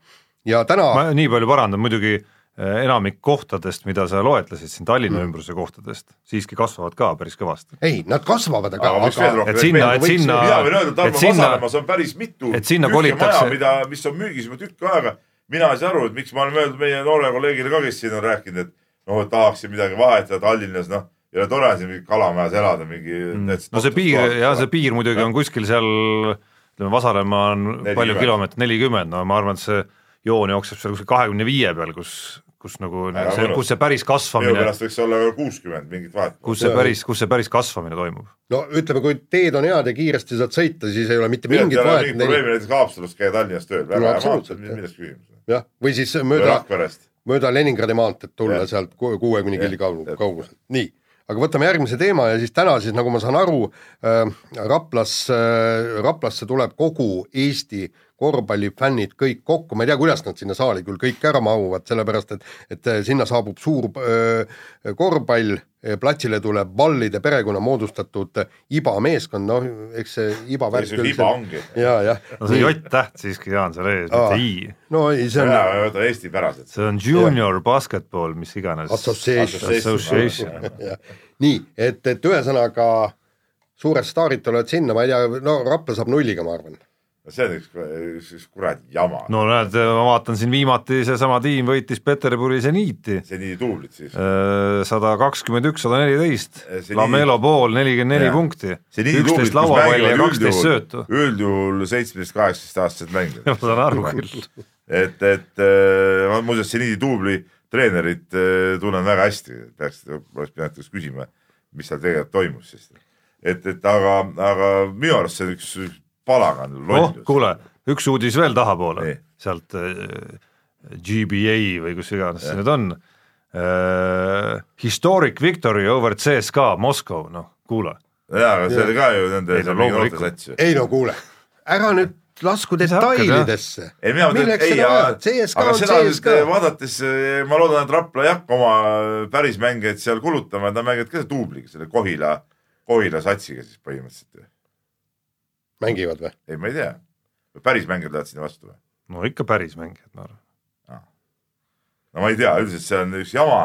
Ja täna ma nii palju parandan, muidugi enamik kohtadest, mida sa loetlesid siin Tallinna mm. ümbruse kohtadest, siiski kasvavad ka päris kõvasti. ei, nad kasvavad, aga, aga, aga et sinna, et sinna, päris mitu et sinna kolitakse mida, mis on müügis juba tükk aega, mina ei saa aru, et miks ma olen öelnud meie noorele kolleegile ka, kes siin on rääkinud, et noh, et tahaksin midagi vahetada Tallinnas, noh ei ole tore siin mingi kalamajas elada, mingi mm. no see piir, jah, see piir muidugi on kuskil seal, ütleme, Vasalemma on 40. palju kilomeetrit, nelikümmend, no ma arvan, et see joon jookseb seal kuskil kahekümne viie peal, kus, kus nagu Ära see, kus see päris kasvamine. minu pärast võiks olla ka kuuskümmend, mingit vahet. kus see päris, kus see päris kasvamine toimub? no ütleme, kui teed on head ja kiiresti saad sõita, siis ei ole mitte mingit vahet. mingit probleemi näiteks Haapsalust käia Tallinnast tööl, väga hea maantee, millest küsimus. jah, või siis mööda, mööda Leningradi maanteed tulla ja. sealt kuuekümne killi kauguselt, nii aga võtame järgmise teema ja siis täna siis, nagu ma saan aru äh,, Raplas äh,, Raplasse tuleb kogu Eesti korvpallifännid kõik kokku, ma ei tea, kuidas nad sinna saali küll kõik ära mahuvad, sellepärast et et äh, sinna saabub suur öö, äh, korvpall, platsile tuleb Vallide perekonna moodustatud IBA meeskond, noh, eks see IBA värk küll IBA ongi. ja, jah. no see J-täht siiski, Jaan, seal ees, mitte I. no ei, see on võta eestipäraselt. see on junior ja. basketball, mis iganes. Association. Association. nii, et, et ühesõnaga suured staarid tulevad sinna, ma ei tea, no Rapla saab nulliga, ma arvan no see on üks, üks, üks kuradi jama. no näed, ma vaatan siin viimati seesama tiim võitis Peterburi seniiti. seniidi duublit siis. Äh, sada kakskümmend üks, sada neliteist, Lamelo pool nelikümmend neli punkti. üksteist lauapalli ja kaksteist söötu. üldjuhul seitsmeteist, kaheksateist aastased mängijad. ma saan aru küll. et, et äh, muuseas seniidi duubli treenerit äh, tunnen väga hästi, peaks, oleks pidanud küsima, mis seal tegelikult toimus siis. et, et aga, aga minu arust see on üks palagan lollus oh,. kuule, üks uudis veel tahapoole, sealt äh, GBA või kus iganes see nüüd on äh,. Historic victory over CSKA Moskow, noh kuule. jaa, aga see oli ka ju nende ei, no, noortesats ju. ei no kuule, ära nüüd lasku detailidesse. ei, mina mõtlen, et ei, aga seda nüüd vaadates ma loodan, et Rapla ei hakka oma päris mängijaid seal kulutama, et nad mängivad ka duubliga, selle Kohila, Kohila satsiga siis põhimõtteliselt mängivad või? ei, ma ei tea. päris mängijad lähevad sinna vastu või? no ikka päris mängijad, ma arvan ah.. no ma ei tea, üldiselt see on üks jama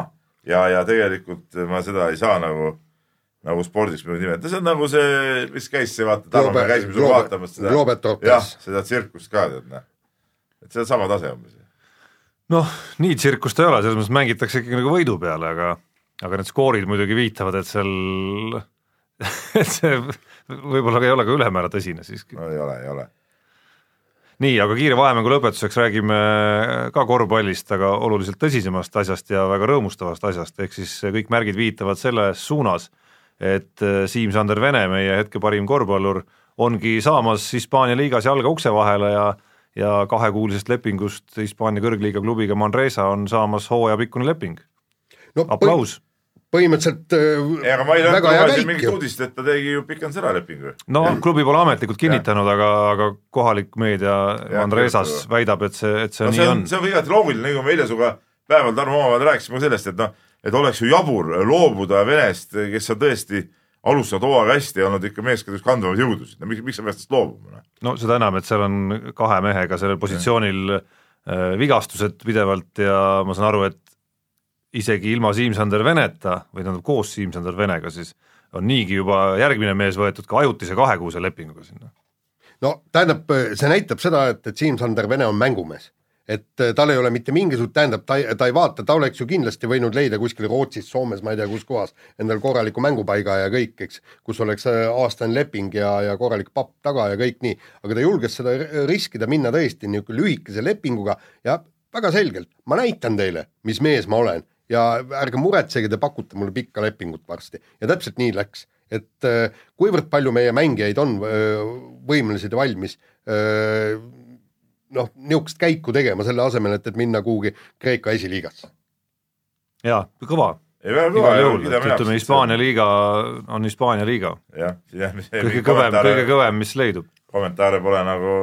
ja, ja tegelikult ma seda ei saa nagu, nagu spordiks nimetada, see on nagu see, mis käis see vaata, Tarmo, me käisime sul vaatamas seda, jah, seda tsirkust ka tead noh. et see on sama tase umbes. noh, nii tsirkust ei ole, selles mõttes mängitakse ikkagi nagu võidu peale, aga aga need skoorid muidugi viitavad, et seal et see võib-olla ei ole ka ülemäära tõsine siiski. no ei ole, ei ole. nii, aga kiire vahemängu lõpetuseks räägime ka korvpallist, aga oluliselt tõsisemast asjast ja väga rõõmustavast asjast, ehk siis kõik märgid viitavad selles suunas, et äh, Siim-Sander Vene, meie hetke parim korvpallur, ongi saamas Hispaania liigas jalga ukse vahele ja ja kahekuulisest lepingust Hispaania kõrgliiga klubiga Manresa on saamas hooajapikkune leping no,. aplaus põhimõtteliselt ei, aga ma ei näe mingit uudist, et ta tegi ju pikendas ära lepingu. no klubi pole ametlikult kinnitanud, aga, aga kohalik meedia ja, Andresas väidab, et see, et see no, nii see on, on.. see on igati loogiline, nagu me eile sinuga päeval Tarmo omavahel rääkisime sellest, et noh, et oleks ju jabur loobuda Venest, kes on tõesti alustanud hooaega hästi ja olnud ikka meeskond üks kandvamaid jõudusid, no miks, miks sa pead sellest loobuma? Noh? no seda enam, et seal on kahe mehega sellel positsioonil äh, vigastused pidevalt ja ma saan aru, et isegi ilma Siim-Sander Veneta või tähendab koos Siim-Sander Venega, siis on niigi juba järgmine mees võetud ka ajutise kahekuuse lepinguga sinna. no tähendab, see näitab seda, et, et Siim-Sander Vene on mängumees. et äh, tal ei ole mitte mingisugust, tähendab, ta ei, ta ei vaata, ta oleks ju kindlasti võinud leida kuskil Rootsis, Soomes, ma ei tea, kus kohas, endale korraliku mängupaiga ja kõik, eks, kus oleks äh, aastane leping ja, ja korralik papp taga ja kõik nii, aga ta julges seda riskida, minna tõesti niisugune lühikese lepinguga ja väga selgelt, ma näitan teile, mis mees ma olen ja ärge muretsege, te pakute mulle pikka lepingut varsti ja täpselt nii läks, et äh, kuivõrd palju meie mängijaid on äh, võimelised ja valmis äh, noh, niisugust käiku tegema selle asemel, et, et minna kuhugi Kreeka esiliigasse. jaa, kõva. igal juhul, et ütleme, Hispaania liiga on Hispaania liiga. kõige kõvem, kõige kõvem, mis leidub. kommentaare pole nagu,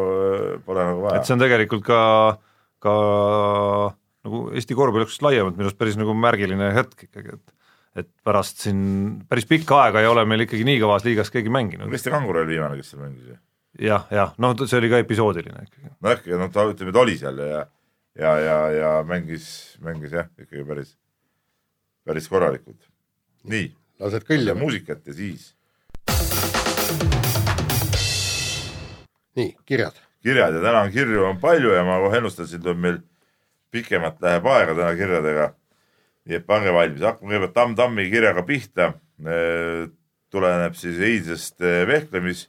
pole nagu vaja. et see on tegelikult ka, ka nagu Eesti korvpalliks laiemalt minu arust päris nagu märgiline hetk ikkagi, et et pärast siin päris pikka aega ei ole meil ikkagi nii kõvas liigas keegi mänginud. Kristi Kangur oli viimane, kes seal mängis ju jah, jah, noh, see oli ka episoodiline ikkagi. no ikkagi, noh, ta ütleme, ta oli seal ja ja, ja, ja mängis, mängis jah, ikkagi päris, päris korralikult. nii. lased kõlja. muusikat ja siis. nii, kirjad. kirjad ja täna on kirju on palju ja ma kohe ennustasin, tuleb meil pikemalt läheb aega täna kirjadega. nii et pange valmis, hakkame kõigepealt Tamm Tammi kirjaga pihta. tuleneb siis eilsest vehklemis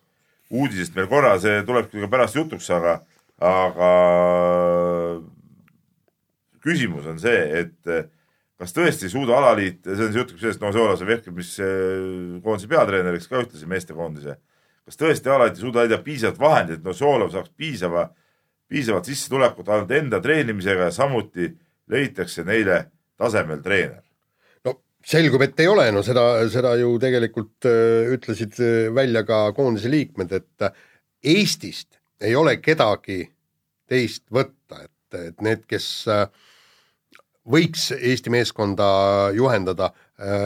uudisest meil korra, see tuleb küll ka pärast jutuks, aga, aga küsimus on see, et kas tõesti ei suuda alaliit, see on see jutt sellest Novosjoolase vehklemiskoondise peatreeneriks ka ühtlasi meestekoondise. kas tõesti alaliit ei suuda leida piisavalt vahendeid, et Novosjoolov saaks piisava, piisavat sissetulekut ainult enda treenimisega ja samuti leitakse neile tasemel treener? selgub, et ei ole, no seda, seda ju tegelikult äh, ütlesid äh, välja ka koondise liikmed, et äh, Eestist ei ole kedagi teist võtta, et, et need, kes võiks Eesti meeskonda juhendada,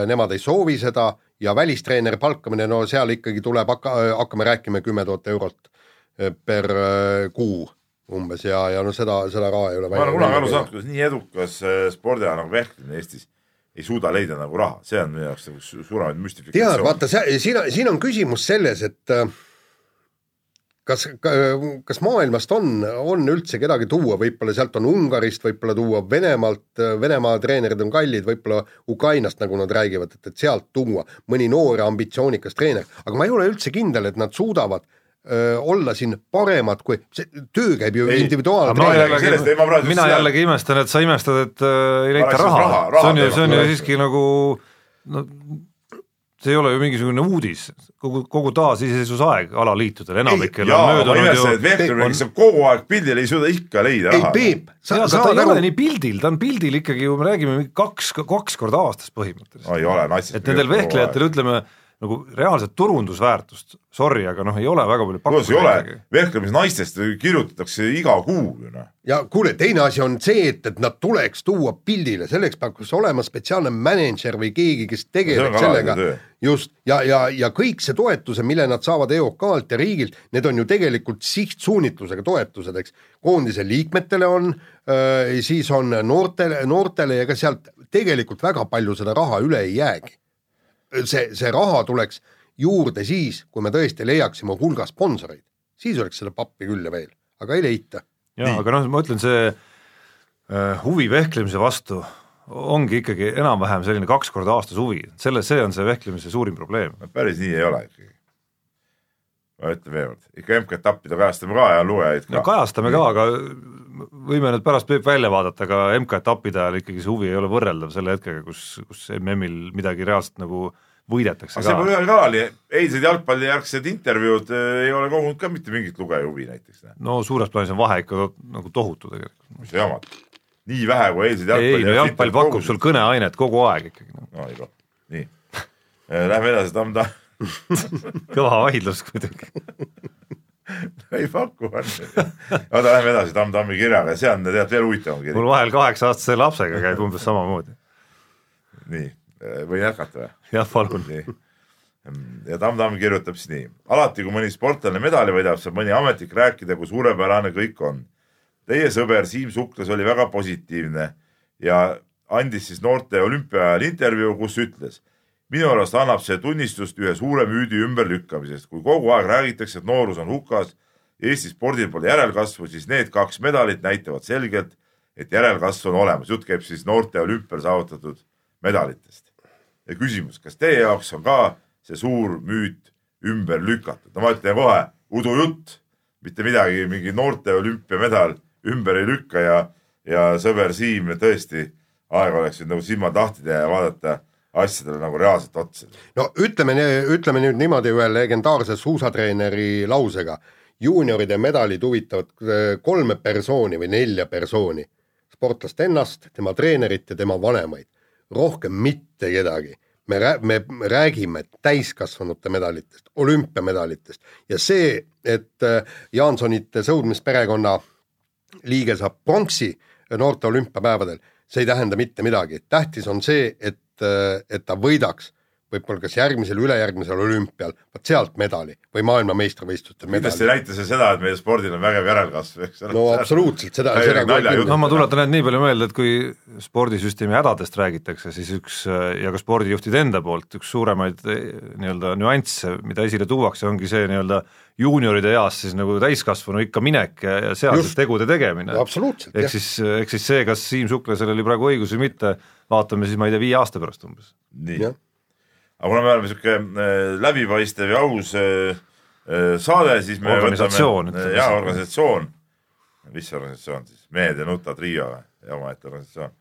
nemad ei soovi seda ja välistreeneri palkamine, no seal ikkagi tuleb hakka, hakkame rääkima kümme tuhat eurot per kuu umbes ja, ja no seda, seda raha ei ole. ma olen kunagi aru saanud, kuidas nii edukas spordiala nagu vehklemine Eestis ei suuda leida nagu raha, see on minu jaoks nagu suuremaid müstifikatsioone. tead, vaata, siin, siin on küsimus selles, et äh, kas, kas maailmast on, on üldse kedagi tuua, võib-olla sealt on Ungarist, võib-olla tuua Venemaalt, Venemaa treenerid on kallid, võib-olla Ukrainast, nagu nad räägivad, et, et sealt tuua mõni noor ja ambitsioonikas treener, aga ma ei ole üldse kindel, et nad suudavad olla siin paremad, kui see töö käib ju individuaaltreeneriga. mina jällegi imestan, et sa imestad, et äh, ei leita raha, raha, raha, see on ju, see on ju siiski nagu no see ei ole ju mingisugune uudis, kogu, kogu taasiseseisvusaeg alaliitudel enamikel on möödunud ju kes on kogu aeg pildil, ei suuda ikka leida raha. ei, Peep, sa, sa ta ei ole nii pildil, ta on pildil ikkagi ju, me räägime kaks, kaks korda aastas põhimõtteliselt. no ei ole, natsist. et nendel vehklejatel, ütleme, nagu reaalset turundusväärtust, sorry, aga noh, ei ole väga palju pakkuda. ei ole, vehklemisnaistest kirjutatakse iga kuu ju noh. ja kuule, teine asi on see, et, et nad tuleks tuua pildile, selleks peaks olema spetsiaalne mänedžer või keegi, kes tegeleb sellega. just, ja, ja, ja kõik see toetuse, mille nad saavad EOK-lt ja riigilt, need on ju tegelikult sihtsuunitlusega toetused, eks. koondise liikmetele on äh,, siis on noortele, noortele ja ka sealt tegelikult väga palju seda raha üle ei jäägi see, see raha tuleks juurde siis, kui me tõesti leiaksime hulga sponsoreid, siis oleks seda pappi küll ja veel, aga ei leita. jaa, aga noh, ma ütlen, see äh, huvi vehklemise vastu ongi ikkagi enam-vähem selline kaks korda aastas huvi, selle, see on see vehklemise suurim probleem. päris nii ei ole ikkagi. Ma ütlen veel kord, ikka MK-etappide kajastame ka ja lugejaid ka. no kajastame ka, aga võime nüüd pärast Peep välja vaadata, aga MK-etappide ajal ikkagi see huvi ei ole võrreldav selle hetkega, kus, kus MM-il midagi reaalselt nagu võidetakse aga ka. see pole ühel kanalil, eilsed jalgpallijärgsed intervjuud äh, ei ole kogunud ka mitte mingit lugeja huvi näiteks. no suures plaanis on vahe ikka nagu tohutu tegelikult. mis jamad, nii vähe kui eilsed jalgpalli ei no jalgpall pakub sul kõneainet kogu aeg ikkagi no.. no ei noh, nii äh, Lähme edasi, Tamm-Tamm kõva vaidlus kuidagi ei paku, on. oota, lähme edasi Tamm-Tammi kirjaga, see on tead veel huvitavam kiri. mul vahel kaheksa-aastase lapsega käib umbes samamoodi. nii, võin jätkata või? jah, palun. ja Tamm-Tamm kirjutab siis nii. alati, kui mõni sportlane medali võidab, saab mõni ametnik rääkida, kui suurepärane kõik on. Teie sõber Siim Suklas oli väga positiivne ja andis siis noorte olümpia ajal intervjuu, kus ütles minu arust annab see tunnistust ühe suure müüdi ümberlükkamisest, kui kogu aeg räägitakse, et noorus on hukas, Eesti spordil pole järelkasvu, siis need kaks medalit näitavad selgelt, et järelkasv on olemas. jutt käib siis noorte olümpial saavutatud medalitest. ja küsimus, kas teie jaoks on ka see suur müüt ümber lükatud? no ma ütlen kohe, udujutt, mitte midagi, mingi noorte olümpiamedal ümber ei lükka ja, ja sõber Siim, tõesti, aeg oleks nüüd nagu teha ja vaadata asjadele nagu reaalselt otsa. no ütleme, ütleme nüüd niimoodi ühe legendaarse suusatreeneri lausega. juunioride medalid huvitavad äh, kolme persooni või nelja persooni. sportlast ennast, tema treenerit ja tema vanemaid. rohkem mitte kedagi. me me räägime täiskasvanute medalitest, olümpiamedalitest ja see, et äh, Jaansonite sõudmisperekonna liige saab pronksi noorte olümpiapäevadel, see ei tähenda mitte midagi, tähtis on see, et, et ta võidaks võib-olla kas järgmisel, ülejärgmisel olümpial, vot sealt medali või maailmameistrivõistlustel kindlasti ei medali. näita see seda, et meie spordil on vägev järelkasv, eks ole. no absoluutselt, seda, seda no ma tuletan ainult nii palju meelde, et kui spordisüsteemi hädadest räägitakse, siis üks ja ka spordijuhtide enda poolt üks suuremaid eh, nii-öelda nüansse, mida esile tuuakse, ongi see nii-öelda juunioride eas siis nagu täiskasvanu ikka minek ja, ja seal Just. siis tegude tegemine. absoluutselt, ehk siis, ehk siis see, kas Siim Suklasel oli praegu õigus või mitte, vaatame siis, ma ei tea, viie aasta pärast umbes. nii aga kuna me oleme sihuke äh, läbipaistev ja aus äh, äh, saade, siis me Organisatsioon, jaa, siis. organisatsioon, mis organisatsioon siis, Mehed ja nuta trio või, omaette organisatsioon.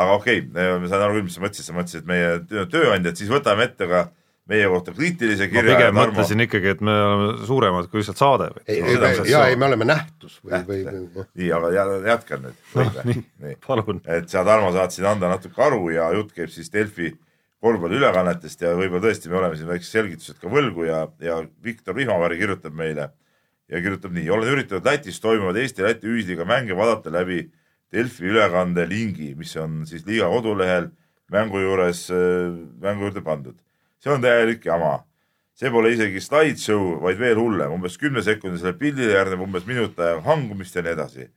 aga okei okay,, ma saan aru küll, mis sa mõtlesid, sa mõtlesid, et meie töö- tööandjad, siis võtame ette ka meie kohta kriitilise ma kirja. pigem mõtlesin ikkagi, et me oleme suuremad kui lihtsalt saade või ei, No jaa, ei me oleme nähtus või, või, või nii, aga jä- jätkan nüüd. nii. nii palun. et sa, Tarmo, saatsid anda natuke aru ja jutt käib siis Delfi korvpalliülekannetest ja võib-olla tõesti me oleme siin väiksed selgitused ka võlgu ja, ja Viktor Vihmavari kirjutab meile ja kirjutab nii, olen üritanud Lätis toimuvad Eesti-Läti ühisliiga mänge vaadata läbi Delfi ülekande lingi, mis on siis liiga kodulehel mängu juures, mängu juurde pandud. see on täielik jama. see pole isegi slideshow, vaid veel hullem, umbes kümnesekundisele pildile järgneb umbes minut hangumist ja nii edasi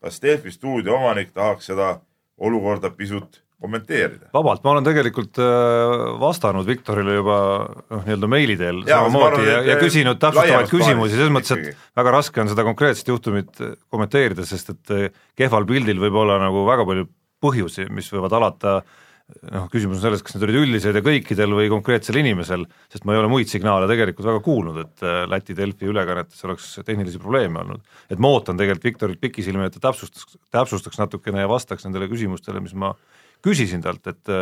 kas Delfi stuudio omanik tahaks seda olukorda pisut kommenteerida? vabalt, ma olen tegelikult äh, vastanud Viktorile juba noh, nii-öelda meili teel samamoodi ja, ja äh, küsinud täpsustavaid küsimusi, selles mõttes, et väga raske on seda konkreetset juhtumit äh, kommenteerida, sest et kehval pildil võib olla nagu väga palju põhjusi, mis võivad alata noh, küsimus on selles, kas need olid üldised ja kõikidel või konkreetsel inimesel, sest ma ei ole muid signaale tegelikult väga kuulnud, et Läti Delfi ülekannetes oleks tehnilisi probleeme olnud. et ma ootan tegelikult Viktorilt pikisilmi, et ta täpsustaks, täpsustaks natukene ja vastaks nendele küsimustele, mis ma küsisin talt, et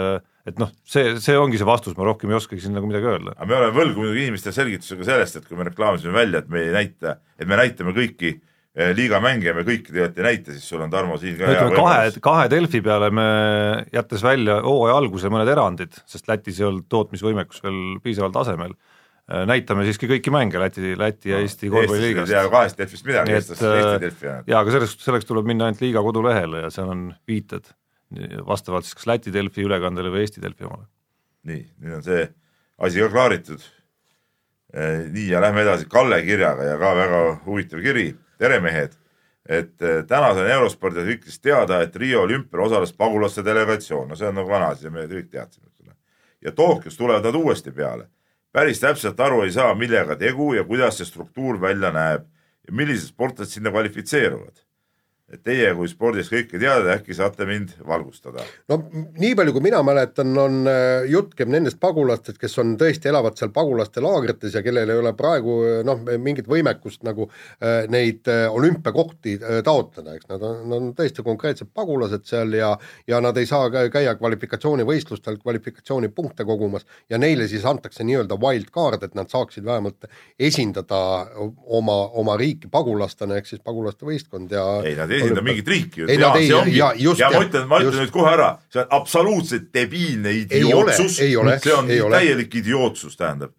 et noh, see, see ongi see vastus, ma rohkem ei oskagi siin nagu midagi öelda. aga me oleme võlgu muidugi inimestele selgitusega sellest, et kui me reklaamisime välja, et me ei näita, et me näitame kõiki eh, liiga mänge me kõiki tegelikult ei näita, siis sul on Tarmo siin ka hea ütleme kahe, kahe Delfi peale me jättes välja hooaja alguse mõned erandid, sest Lätis ei olnud tootmisvõimekus veel piisaval tasemel, näitame siiski kõiki mänge Läti, Läti ja Eesti Eestis ei korvpalliliigast. tea kahest Delfist midagi, eestlased Eesti äh, Delfi on. jaa, aga selleks, selleks tuleb minna ainult liiga kodulehele ja seal on viited vastavalt siis kas Läti Delfi ülekandele või Eesti Delfi omale. nii, nüüd on see asi ka klaaritud. nii ja lähme edasi Kalle kirjaga ja ka väga huvitav kiri, tere mehed. et eh, täna sain Eurospordi artiklist teada, et Rio olümpial osales pagulaste delegatsioon, no see on nagu vana asi, me kõik teadsime seda. ja Tokyos tulevad nad uuesti peale. päris täpselt aru ei saa, millega tegu ja kuidas see struktuur välja näeb ja millised sportlased sinna kvalifitseeruvad. Et teie kui spordis kõike teada, äkki saate mind valgustada. No nii palju, kui mina mäletan, on äh, jutt käib nendest pagulastest, kes on tõesti, elavad seal pagulaste laagrites ja kellel ei ole praegu äh, noh, mingit võimekust nagu äh, neid olümpiakohti taotleda, eks nad on, nad on tõesti konkreetsed pagulased seal ja ja nad ei saa kä- käia kvalifikatsioonivõistlustel kvalifikatsioonipunkte kogumas ja neile siis antakse nii-öelda wild card, et nad saaksid vähemalt esindada oma, oma riiki pagulastena ehk siis pagulaste võistkond ja ei, nad ei esinda mingit riiki. Ei, nad ei- ja just, ja ma ütlen, ma ütlen nüüd kohe ära, see on absoluutselt debiilne idiootsus, ei ole, see on täielik idiootsus, tähendab.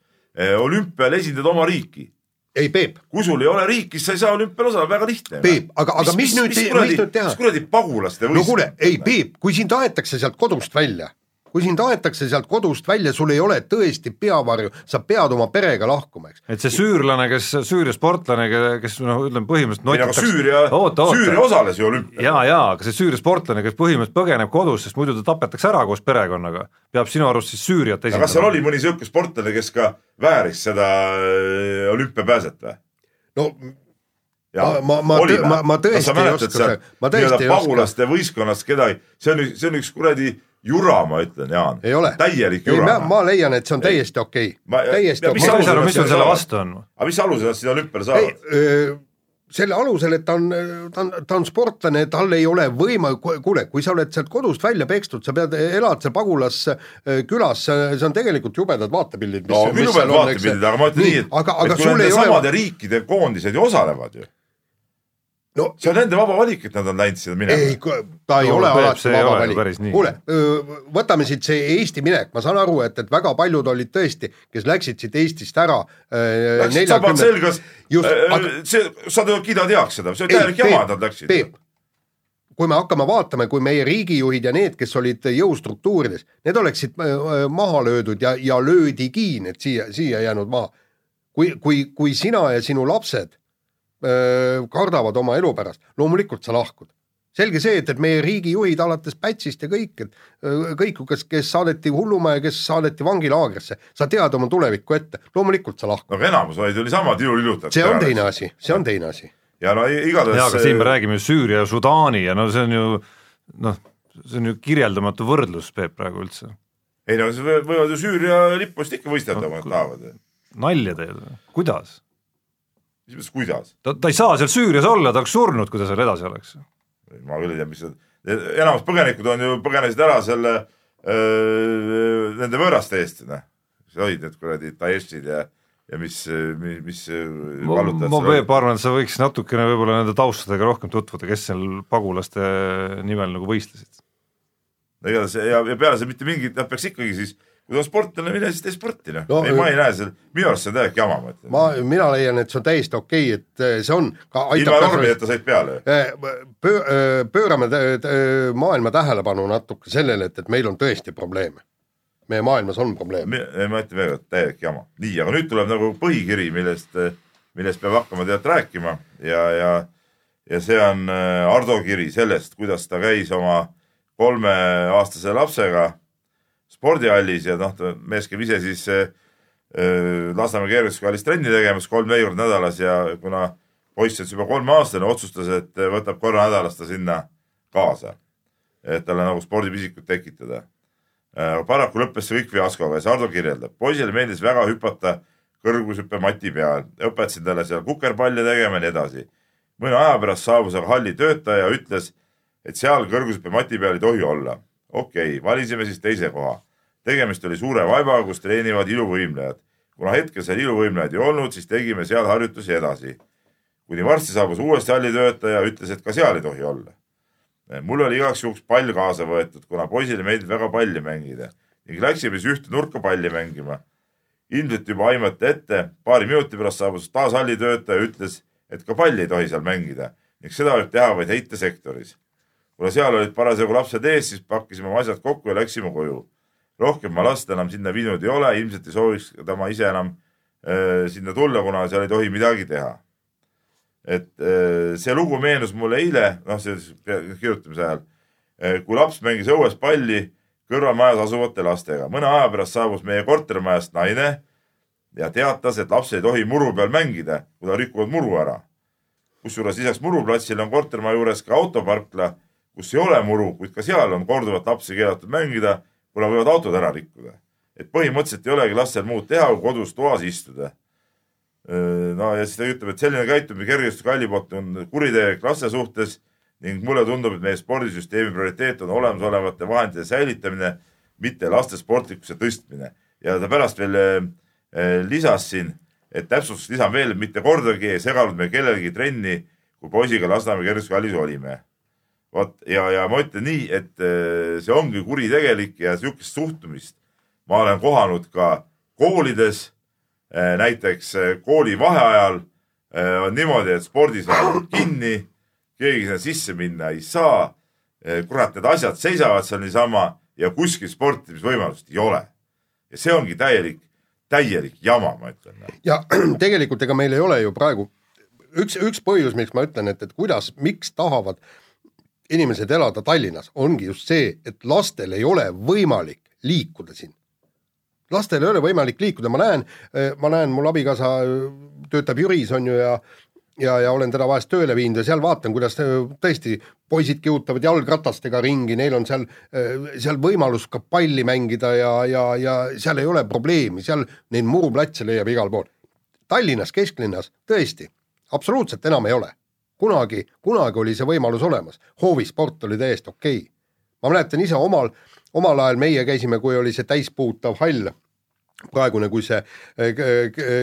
olümpial esindad oma riiki, ei, Peep, kui sul ei ole riiki, siis sa ei saa olümpial osaleda, väga lihtne. Peep, aga- aga mis nüüd- mis kuradi, nüüd teha? mis kuradi pagulaste no kuule, ei Peep, kui sind aetakse sealt kodust välja, kui sind aetakse sealt kodust välja, sul ei ole tõesti peavarju, sa pead oma perega lahkuma, eks. et see süürlane, kes, Süüria sportlane, kes noh, ütleme põhimõtteliselt notitakse- Süüria, Süüria osales ju olümpial. jaa, jaa, aga see Süüria sportlane, kes põhimõtteliselt põgeneb kodus, sest muidu ta tapetakse ära koos perekonnaga, peab sinu arust siis Süüriat aga kas seal oli mõni sihuke sportlane, kes ka vääris seda äh, olümpiapääset või? no Ma- ma- ma ma- ma tõesti ei oska see- ma tõesti ei oska. pagulaste võistkonnast kedagi, see on, see on üks kuradi jura, ma ütlen, Jaan. ei ole. täielik jura. ma leian, et see on täiesti okei okay.. täiesti mis okei saa alusel mis sul selle vastu on? aga mis alusel nad sinna ei saavad?, selle alusel, et ta on, ta on, ta on sportlane, tal ei ole võima-, kuule, kui sa oled sealt kodust välja pekstud, sa pead, elad seal pagulaskülas, see on tegelikult jubedad vaatepildid. no küll jubedad vaatepildid, aga ma ütlen nii, et, aga, aga et kui nende ole... samade riikide koondised ju osalevad ju no see on nende vaba valik, et nad on läinud sinna minema. ei, ta ei No, ole alati vaba valik kuule, võtame siit see Eesti minek, ma saan aru, et, et väga paljud olid tõesti, kes läksid siit Eestist ära. Läksid sabad selgas, just, aga see, sa kiidad heaks seda, see oli täielik jama, et nad läksid. Kui me hakkame vaatama, kui meie riigijuhid ja need, kes olid jõustruktuurides, need oleksid maha löödud ja, ja löödigi need siia, siia jäänud maha. kui, kui, kui sina ja sinu lapsed kardavad oma elu pärast, loomulikult sa lahkud. selge see, et, et meie riigijuhid alates Pätsist ja kõik, et kõik, kes, kes saadeti hullumaja, kes saadeti vangilaagrisse, sa tead oma tulevikku ette, loomulikult sa lahkud. no aga enamus olid ju niisama tilulilutajad. see on teine asi, see on teine asi. ja no igatahes. jaa, aga siin me räägime ju Süüria ja Sudaani ja no see on ju noh, see on ju kirjeldamatu võrdlus, Peep, praegu üldse. ei no võivad ju Süüria lipust ikka võistelda, kui nad tahavad. nalja teed või? kuidas? Mis mõttes, kuidas? ta, ta ei saa seal Süürias olla, ta oleks surnud, kui ta seal edasi oleks. ma küll ei tea, mis see, enamus põgenikud on ju, põgenesid ära selle öö, nende võõraste eest, noh. mis olid need kuradi Daeshid ja, ja mis, mis, mis vallutajad ma. Peep arvan, et sa võiks natukene võib-olla nende taustadega rohkem tutvuda, kes seal pagulaste nimel nagu võistlesid. no igatahes ja, ja peale see mitte mingit, nad peaks ikkagi siis, kui ta on sportlane, mine siis tee sporti noh No, ei, ma ei näe seal, minu arust see on täielik jama, ma ütlen. ma, mina leian, et see on täiesti okei okay,, et eh, see on ka ilma normideta said peale. Eh, pöö-, pöörame maailma tähelepanu natuke sellele, et, et meil on tõesti probleeme. meie maailmas on probleeme. ma ütlen veel kord, täielik jama. nii, aga nüüd tuleb nagu põhikiri, millest, millest peab hakkama tead rääkima ja, ja, ja see on äh, Ardo kiri sellest, kuidas ta käis oma kolmeaastase lapsega spordihallis ja noh, mees käib ise siis äh, Lasnamäe keeruliskallis trenni tegemas kolm-neli korda nädalas ja kuna poiss on siis juba kolmeaastane, otsustas, et võtab korra nädalas ta sinna kaasa. et talle nagu spordipisikut tekitada Äh, paraku lõppes see kõik fiaskoga ja Sardo kirjeldab, poisile meeldis väga hüpata kõrgushüppemati peal, õpetasin talle seal kukerpalle tegema ja nii edasi. mõne aja pärast saabus aga halli töötaja ja ütles, et seal kõrgushüppemati peal ei tohi olla. okei okay,, valisime siis teise koha. Tegemist oli suure vaibaga, kus treenivad iluvõimlejad. kuna hetkel seal iluvõimlejaid ei olnud, siis tegime seal harjutusi edasi. kuni varsti saabus uuesti halli töötaja, ütles, et ka seal ei tohi olla mul oli igaks juhuks pall kaasa võetud, kuna poisile meeldib väga palli mängida ning läksime siis ühte nurka palli mängima. ilmselt juba aimati ette, paari minuti pärast saabus taas hallitöötaja, ütles, et ka palli ei tohi seal mängida ning seda võib teha vaid heitesektoris. kuna seal olid parasjagu lapsed ees, siis pakkisime oma asjad kokku ja läksime koju. Rohkem ma last enam sinna viinud ei ole, ilmselt ei sooviks ta ma ise enam äh, sinna tulla, kuna seal ei tohi midagi teha et äh, see lugu meenus mulle eile, noh, pea- kirjutamise ajal, kui laps mängis õues palli kõrvalmajas asuvate lastega. mõne aja pärast saabus meie kortermajast naine ja teatas, et laps ei tohi muru peal mängida, kui ta rikuvad muru ära. kusjuures lisaks muruplatsile on kortermaja juures ka autoparkla, kus ei ole muru, kuid ka seal on korduvalt lapsi keelatud mängida, kuna võivad autod ära rikkuda. et põhimõtteliselt ei olegi lastel muud teha, kui kodus toas istuda no ja siis ta ütleb, et selline käitumine kergejõustikalli poolt on kuritegelik laste suhtes ning mulle tundub, et meie spordisüsteemi prioriteet on olemasolevate vahendite säilitamine, mitte laste sportlikkuse tõstmine. ja ta pärast veel lisas siin, et täpsustuseks lisan veel, mitte kordagi ei seganud me kellelgi trenni, kui poisiga Lasnamäe kergejõustikallis olime. Vot ja, ja ma ütlen nii, et eh, see ongi kuritegelik ja sihukest suhtumist ma olen kohanud ka koolides Eh, näiteks eh, kooli vaheajal on niimoodi, et spordisaal on kinni, keegi sinna sisse minna ei saa. kurat, need asjad seisavad seal niisama ja kuskil sportimisvõimalust ei ole. ja see ongi täielik, täielik jama, ma ütlen. ja tegelikult ega meil ei ole ju praegu üks, üks põhjus, miks ma ütlen, et, et kuidas, miks tahavad inimesed elada Tallinnas, ongi just see, et lastel ei ole võimalik liikuda siin. lastel ei ole võimalik liikuda, ma näen, ma näen, mul abikaasa töötab Jüris on ju ja ja, ja olen teda vahest tööle viinud ja seal vaatan, kuidas äh, tõesti poisid kihutavad jalgratastega ringi, neil on seal, seal võimalus ka palli mängida ja, ja, ja seal ei ole probleemi, seal neid muruplatse leiab igal pool. Tallinnas kesklinnas tõesti, absoluutselt enam ei ole, kunagi, kunagi oli see võimalus olemas, hoovisport oli täiesti okei okay. ma mäletan ise omal, omal ajal meie käisime, kui oli see täispuutav hall, praegune, kui see eh,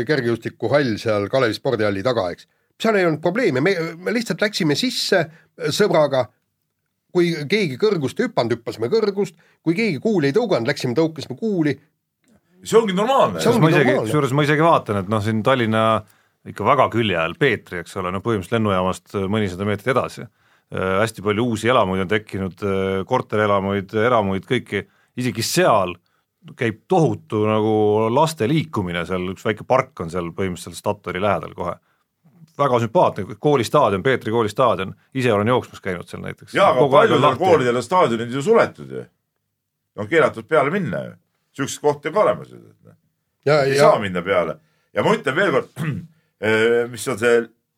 kergejõustikuhall seal Kalevi spordihalli taga, eks. seal ei olnud probleemi, me, me lihtsalt läksime sisse sõbraga, kui keegi kõrgust ei hüpanud, hüppasime kõrgust, kui keegi kuuli ei tõuganud, läksime tõukasime kuuli. see ongi normaalne. Kusjuures ma isegi vaatan, et noh, siin Tallinna ikka väga külje all, Peetri, eks ole, no põhimõtteliselt lennujaamast mõnisada meetrit edasi äh,, hästi palju uusi elamuid on tekkinud äh,, korterelamuid, eramuid, kõiki, isegi seal käib tohutu nagu laste liikumine seal, üks väike park on seal põhimõtteliselt Statoili lähedal kohe. väga sümpaatne, koolistaadion, Peetri koolistaadion, ise olen jooksmas käinud seal näiteks. jaa, aga paljudel koolidel on staadionid ju suletud ju. on keelatud peale minna ju, siukseid kohti on ka olemas ju. ja, ei ja saa minna peale ja ma ütlen veel kord, mis on see,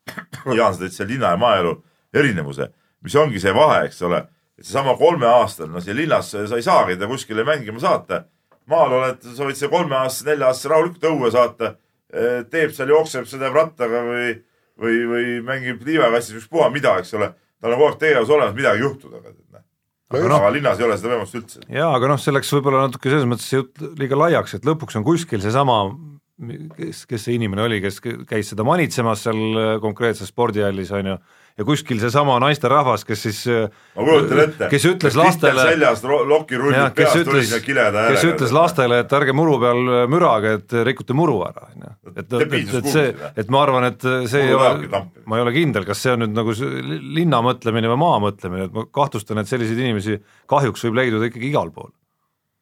Jaan, sa tõid selle linna ja maaelu erinevuse, mis ongi see vahe, eks ole, et seesama kolmeaastane, no siia linnas sa ei saagi teda kuskile mängima saata. maal oled, sa võid selle kolmeaastase, nelja-aastase rahulikult õue saata, teeb seal, jookseb, sõidab rattaga või, või, või mängib liivakastis, ükspuha mida, eks ole. tal on kogu aeg tegevus olemas, midagi ei juhtu temaga. aga, noh- aga linnas ei ole seda võimalust üldse. jaa, aga noh, see läks võib-olla natuke selles mõttes see jutt liiga laiaks, et lõpuks on kuskil seesama kes, kes see inimene oli, kes käis seda manitsemas seal äh, konkreetses spordihallis, on ju, ja kuskil seesama naisterahvas, kes siis ma kujutan ette. kes ütles lastele seljas, loki rullib jah, kes peas, ütles, tuline kileda kes ütles lastele, et ärge muru peal mürage, et rikute muru ära, on ju. et, et, et, see, et ma arvan, et see ei Muru ole tahabki tampida., ma ei ole kindel, kas see on nüüd nagu linna mõtlemine või maa mõtlemine, et ma kahtlustan, et selliseid inimesi kahjuks võib leiduda ikkagi igal pool.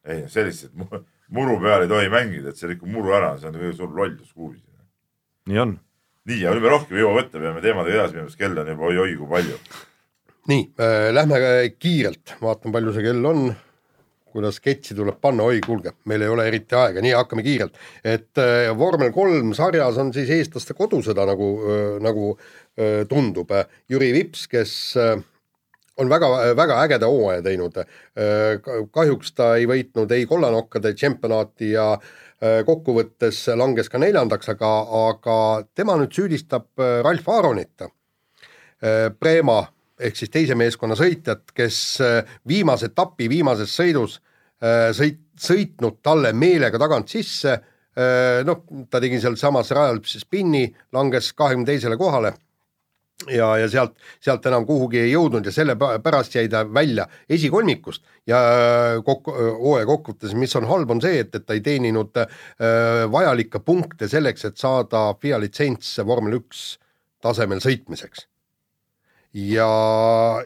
ei mu- muru peal ei tohi mängida, et see rikub muru ära, see on kõige suur lollus kuhugi. nii on. nii, aga nüüd me rohkem ei jõua võtta, peame teemadega edasi minema, sest kell on juba oi-oi kui palju. nii äh,, lähme kiirelt, vaatan, palju see kell on, kuidas sketši tuleb panna, oi kuulge, meil ei ole eriti aega, nii hakkame kiirelt. et äh, vormel kolm sarjas on siis eestlaste kodusõda nagu äh,, nagu äh, tundub. Jüri Vips, kes äh, on väga, väga ägeda hooaja teinud. kahjuks ta ei võitnud ei kollanokkade tšempionaati ja äh, kokkuvõttes langes ka neljandaks, aga, aga tema nüüd süüdistab äh, Ralf Aaronit. Preema ehk siis teise meeskonna sõitjat, kes äh, viimase etapi viimases sõidus äh, sõit, sõitnud talle meelega tagant sisse. noh, ta tegi sealsamas rajal spinni, langes kahekümne teisele kohale ja, ja sealt, sealt enam kuhugi ei jõudnud ja sellepärast jäi ta välja esikolmikust ja kokku, hooaja kokkuvõttes, mis on halb, on see, et, et ta ei teeninud äh, vajalikke punkte selleks, et saada FIA litsents vormel üks tasemel sõitmiseks. ja,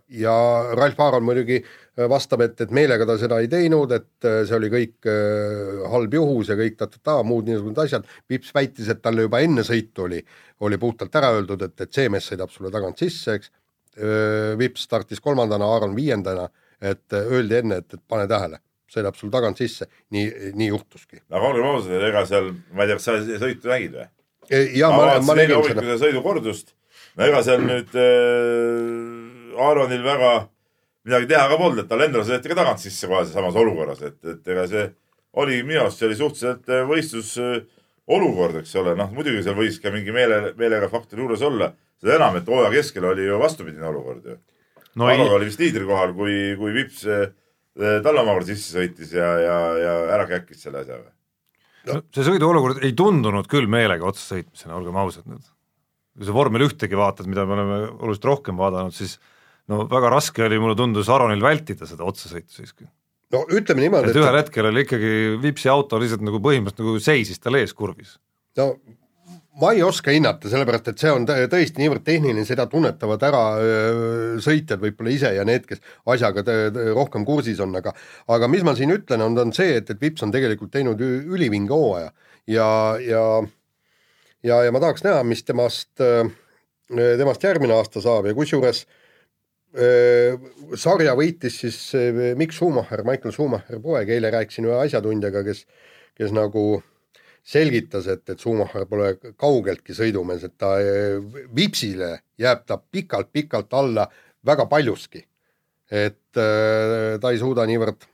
ja Ralf Aaron muidugi vastab, et, et meelega ta seda ei teinud, et äh, see oli kõik äh, halb juhus ja kõik ta-ta-ta, muud niisugused asjad. Vips väitis, et talle juba enne sõitu oli, oli puhtalt ära öeldud, et, et see mees sõidab sulle tagant sisse, eks. Vips startis kolmandana, Aaron viiendana, et äh, öeldi enne, et, et pane tähele, sõidab sul tagant sisse, nii, nii juhtuski. aga olgem ausad, ega seal, ma ei tea, kas sa sõitu nägid või? ja ma ma, ma nägin seda sõidukordust. no ega seal nüüd äh, Aaronil väga midagi teha ka polnud, et tal endal sõideti ka tagant sisse kohe samas olukorras, et, et ega see oli minu arust, see oli suhteliselt äh, võistlus äh, olukord, eks ole, noh muidugi seal võis ka mingi meele, meelega faktor juures olla. seda enam, et hooaja keskel oli ju vastupidine olukord ju. no Aro ei, oli vist liidrikohal, kui, kui Vips äh, talle omakorda sisse sõitis ja, ja, ja ära käkkis selle asja või? see sõiduolukord ei tundunud küll meelega otsa sõitmisena, olgem ausad nüüd. kui sa vormel ühtegi vaatad, mida me oleme oluliselt rohkem vaadanud, siis no väga raske oli, mulle tundus Aronil vältida seda otsasõitu siiski. no ütleme niimoodi, et ühel hetkel oli ikkagi Vipsi auto lihtsalt nagu põhimõtteliselt nagu seisis tal ees kurvis. no ma ei oska hinnata, sellepärast et see on tõ- tõesti niivõrd tehniline, seda tunnetavad ära sõitjad võib-olla ise ja need, kes asjaga rohkem kursis on, aga aga mis ma siin ütlen, on, on see, et, et Vips on tegelikult teinud ülivinge hooaja ja, ja ja, ja ma tahaks näha, mis temast, temast järgmine aasta saab ja kusjuures öö, sarja võitis siis öö, Mikk Schumacher, Michael Schumacher poeg, eile rääkisin ühe asjatundjaga, kes kes nagu selgitas, et, et Schumacher pole kaugeltki sõidumees, et ta eh, Vipsile jääb ta pikalt-pikalt alla väga paljuski. et äh, ta ei suuda niivõrd,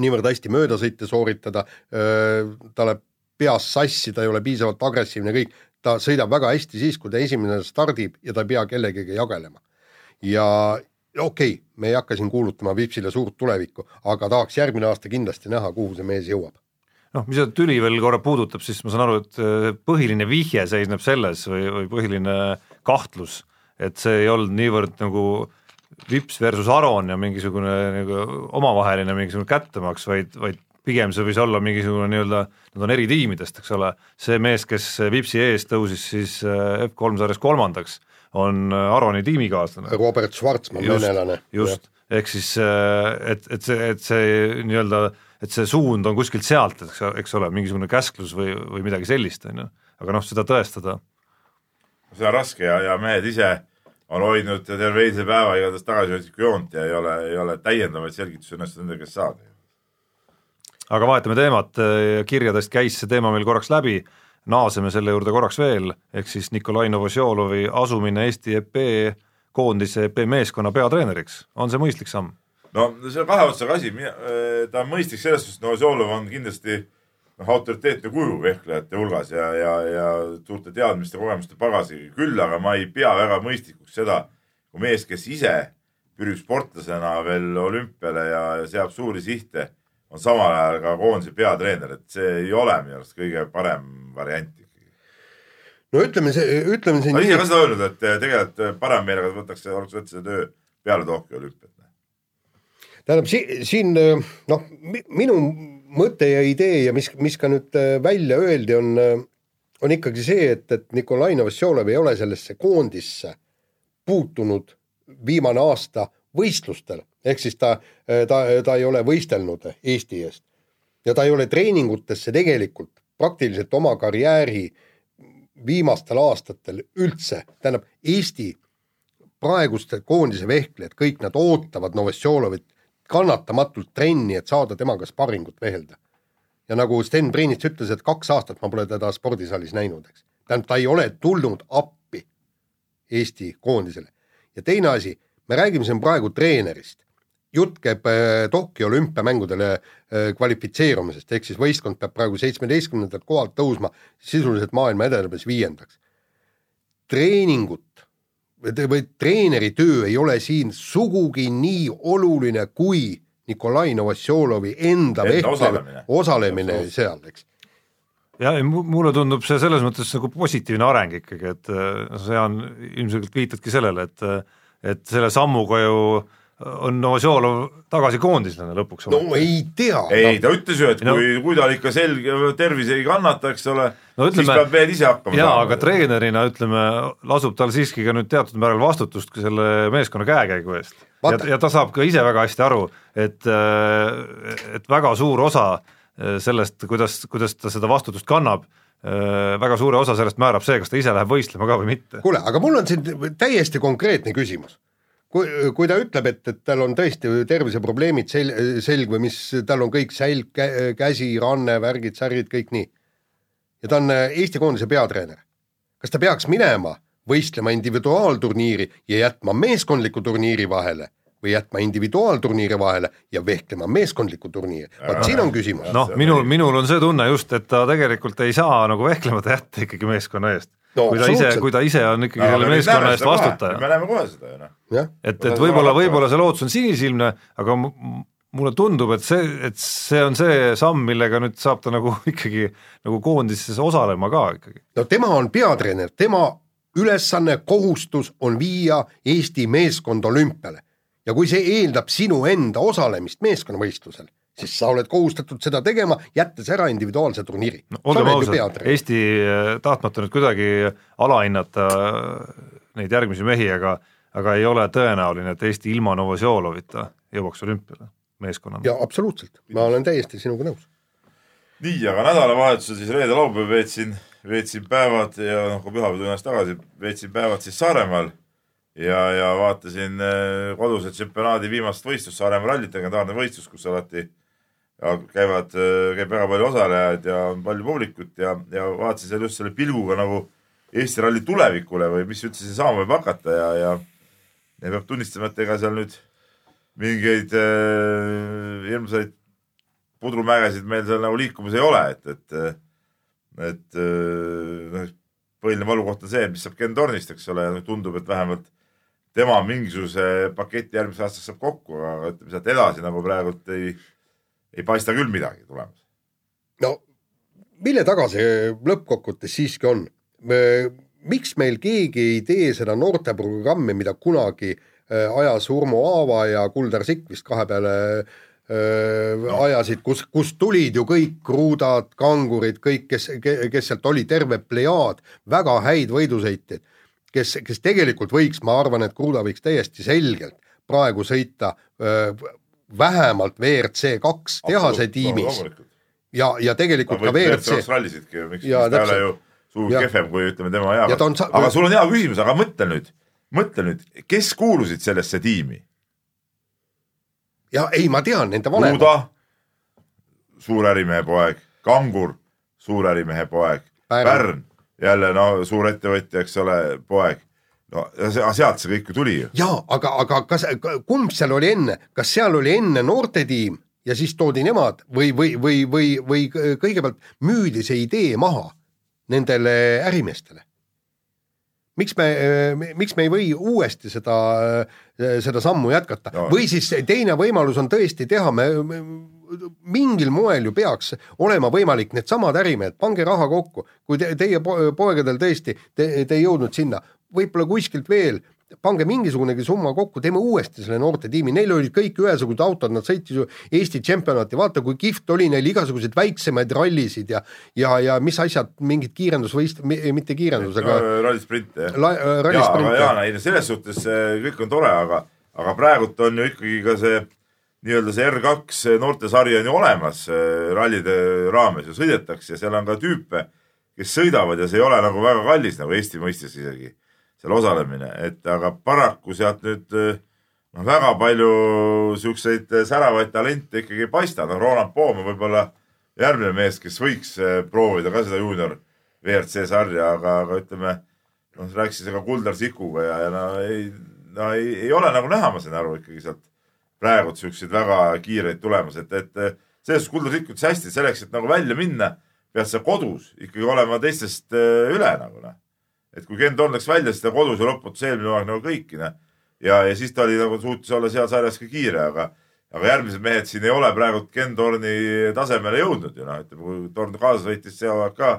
niivõrd hästi möödasõite sooritada äh,, ta läheb peas sassi, ta ei ole piisavalt agressiivne, kõik, ta sõidab väga hästi siis, kui ta esimene stardib ja ta ei pea kellegagi jagelema. Ja okei okay,, me ei hakka siin kuulutama Vipsile suurt tulevikku, aga tahaks järgmine aasta kindlasti näha, kuhu see mees jõuab. Noh, mis seda tüli veel korra puudutab, siis ma saan aru, et äh, põhiline vihje seisneb selles või, või põhiline kahtlus, et see ei olnud niivõrd nagu Vips versus Aron ja mingisugune nagu omavaheline mingisugune kättemaks, vaid, vaid pigem see võis olla mingisugune nii-öelda, nad on eri tiimidest, eks ole, see mees, kes Vipsi ees tõusis siis äh, F3 sarjas kolmandaks, on äh, Aroni tiimikaaslane. Robert Schwarzmann, venelane. just, ehk siis et, et see, et see nii-öelda äh, et see suund on kuskilt sealt, eks, eks ole, mingisugune käsklus või, või midagi sellist, on ju, aga noh, seda tõestada. see on raske ja, ja mehed ise on hoidnud terve eilse päeva igatahes tagasihoidlikku joont ja ei ole, ei ole täiendavaid selgitusi õnnestunud nende käest saada. aga vahetame teemat, kirjadest käis see teema meil korraks läbi, naaseme selle juurde korraks veel, ehk siis Nikolai Novosjolovi asumine Eesti EP koondise EP meeskonna peatreeneriks, on see mõistlik samm? no see on kahe otsaga asi, äh, ta on mõistlik selles suhtes, Novosjolov on kindlasti noh, autoriteetne kuju vehklejate hulgas ja, ja, ja suurte teadmiste, kogemuste pagasiga, küll aga ma ei pea väga mõistlikuks seda, kui mees, kes ise pürib sportlasena veel olümpiale ja, ja seab suuri sihte, on samal ajal ka koondise peatreener, et see ei ole minu arust kõige parem variant ikkagi. no ütleme ütleme see nii. ise ka seda öelnud, et tegelikult parem meelega võtaks, oleks võtta selle töö peale Tokyo olümpiat tähendab si, siin noh, minu mõte ja idee ja mis, mis ka nüüd äh, välja öeldi, on, äh, on ikkagi see, et, et Nikolai Novosjolov ei ole sellesse koondisse puutunud viimane aasta võistlustel, ehk siis ta, ta, ta ei ole võistelnud Eesti eest. ja ta ei ole treeningutesse tegelikult praktiliselt oma karjääri viimastel aastatel üldse, tähendab Eesti praeguste koondise vehklejad, kõik nad ootavad Novosjolovit kannatamatult trenni, et saada temaga sparringut vehelda. ja nagu Sten Priinits ütles, et kaks aastat ma pole teda spordisaalis näinud, eks. tähendab, ta ei ole tulnud appi Eesti koondisele. ja teine asi, me räägime siin praegu treenerist. Jutt käib äh, Tokyo olümpiamängudele äh, kvalifitseerumisest, ehk siis võistkond peab praegu seitsmeteistkümnendalt kohalt tõusma sisuliselt maailma edetabelis viiendaks. treeningut või treeneri töö ei ole siin sugugi nii oluline kui Nikolai Novosjolovi enda, enda osalemine, osalemine seal, eks. jah, mulle tundub see selles mõttes nagu positiivne areng ikkagi, et noh, see on, ilmselgelt viitadki sellele, et et selle sammuga ju äh, on Novosjolov tagasi koondislane lõpuks. no ma ei tea. ei no., ta ütles ju, et no. kui, kui tal ikka selge tervis ei kannata, eks ole no,, siis peab veel ise hakkama jaa, aga treenerina ütleme, lasub tal siiski ka nüüd teatud määral vastutust ka selle meeskonna käekäigu eest. ja, ja ta saab ka ise väga hästi aru, et, et väga suur osa sellest, kuidas, kuidas ta seda vastutust kannab, väga suure osa sellest määrab see, kas ta ise läheb võistlema ka või mitte. kuule, aga mul on siin täiesti konkreetne küsimus kui, kui ta ütleb, et, et tal on tõesti terviseprobleemid sel-, selg või mis, tal on kõik sälg, käsi, ranne, värgid, särgid, kõik nii. ja ta on äh, Eesti koondise peatreener. kas ta peaks minema võistlema individuaalturniiri ja jätma meeskondliku turniiri vahele või jätma individuaalturniiri vahele ja vehklema meeskondlikku turniiri, vot siin on küsimus. noh, minul, minul on see tunne just, et ta tegelikult ei saa nagu vehklemata jätta ikkagi meeskonna eest. No, kui ta ise, kui ta ise on ikkagi no, selle meeskonna eest vastutaja. me näeme kohe seda ju noh. et, et võib-olla, võib-olla see lootus on sinisilmne, aga mulle tundub, et see, et see on see samm, millega nüüd saab ta nagu ikkagi nagu koondises osalema ka ikkagi. no tema on peatreener, tema ülesanne, kohustus on viia Eesti meeskond olümpiale ja kui see eeldab sinu enda osalemist meeskonnavõistlusel siis sa oled kohustatud seda tegema, jättes ära individuaalse turniiri no,. olgem ausad, Eesti, äh, tahtmata nüüd kuidagi alahinnata äh, neid järgmisi mehi, aga aga ei ole tõenäoline, et Eesti ilma Novosjolovita jõuaks olümpiale meeskonnana. jaa, absoluutselt, ma olen täiesti sinuga nõus. nii, aga nädalavahetusel siis reede-laupäev veetsin, veetsin päevad ja noh, kui pühapäev tuli ennast tagasi, veetsin päevad siis Saaremaal ja, ja vaatasin äh, koduse tsempionaadi viimast võistlust, Saaremaa rallit, legendaarne võistlus, kus alati äh, käivad, käib väga palju osalejaid ja on palju publikut ja, ja vaatasin seal just selle pilguga nagu Eesti ralli tulevikule või mis üldse siin saama võib hakata ja, ja ja peab tunnistama, et ega seal nüüd mingeid äh, hirmsaid pudrumägesid meil seal nagu liikumas ei ole, et, et, et noh, põhiline valukoht on see, mis saab Ken Tornist, eks ole, ja tundub, et vähemalt tema mingisuguse paketi järgmiseks aastaks saab kokku, aga ütleme sealt edasi nagu praegult ei, ei paista küll midagi tulemas. no mille taga see lõppkokkuvõttes siiski on? miks meil keegi ei tee seda noorteprogrammi, mida kunagi äh, ajas Urmo Aava ja Kuldar Sikk vist kahe peale no. ajasid, kus, kus tulid ju kõik kruudad, kangurid, kõik, kes, kes sealt oli, terve plejaad väga häid võidusõitjaid, kes, kes tegelikult võiks, ma arvan, et Kruda võiks täiesti selgelt praegu sõita öö, vähemalt WRC kaks tehase tiimis no, ja, ja tegelikult ka WRC. rallisidki ju, miks, ta ei ole ju sugugi kehvem kui ütleme tema hea. Sa... aga sul on hea küsimus, aga mõtle nüüd, mõtle nüüd, kes kuulusid sellesse tiimi? ja ei, ma tean nende vanemad. Uuda, suurärimehe poeg, Kangur, suurärimehe poeg, Pärn, jälle no suur ettevõtja, eks ole, poeg no sealt see kõik ju tuli ju. jaa, aga, aga kas, kumb seal oli enne, kas seal oli enne noortetiim ja siis toodi nemad või, või, või, või, või kõigepealt müüdi see idee maha nendele ärimeestele? miks me, miks me ei või uuesti seda, seda sammu jätkata no. või siis teine võimalus on tõesti teha, me, me mingil moel ju peaks olema võimalik needsamad ärimehed, pange raha kokku, kui te, teie poegadel tõesti, te, te ei jõudnud sinna, võib-olla kuskilt veel pange mingisugunegi summa kokku, teeme uuesti selle noortetiimi, neil olid kõik ühesugused autod, nad sõitsid ju Eesti tšempionati, vaata kui kihvt oli neil igasuguseid väiksemaid rallisid ja ja, ja mis asjad, mingid kiirendusvõist-, mitte kiirendus, aga no, rallisprint jah. La,. jaa, aga jaa, ei no selles suhtes kõik on tore, aga, aga praegult on ju ikkagi ka see nii-öelda see R2 noortesari on ju olemas rallide raames ju sõidetakse ja seal on ka tüüpe, kes sõidavad ja see ei ole nagu väga kallis nagu Eesti mõistes isegi seal osalemine, et aga paraku sealt nüüd noh, väga palju siukseid säravaid talente ikkagi ei paista, noh, Roland Poom on võib-olla järgmine mees, kes võiks eh, proovida ka seda juunior WRC sarja, aga, aga ütleme, noh, rääkisin ka Kuldar Sikuga ja, ja no ei, no ei, ei ole nagu näha, ma sain aru ikkagi sealt praegu siukseid väga kiireid tulemusi, et, et selles suhtes ütles hästi, selleks, et nagu välja minna, pead sa kodus ikkagi olema teistest eh, üle nagu noh et kui Ken Torn läks välja, siis ta kodus ju lõputus eelmine hooaeg nagu kõiki, noh. ja, ja siis ta oli nagu suutis olla seal sarjas ka kiire, aga, aga järgmised mehed siin ei ole praegu Ken Torni tasemele jõudnud ju noh, ütleme kui Torn kaasa sõitis see hooaeg ka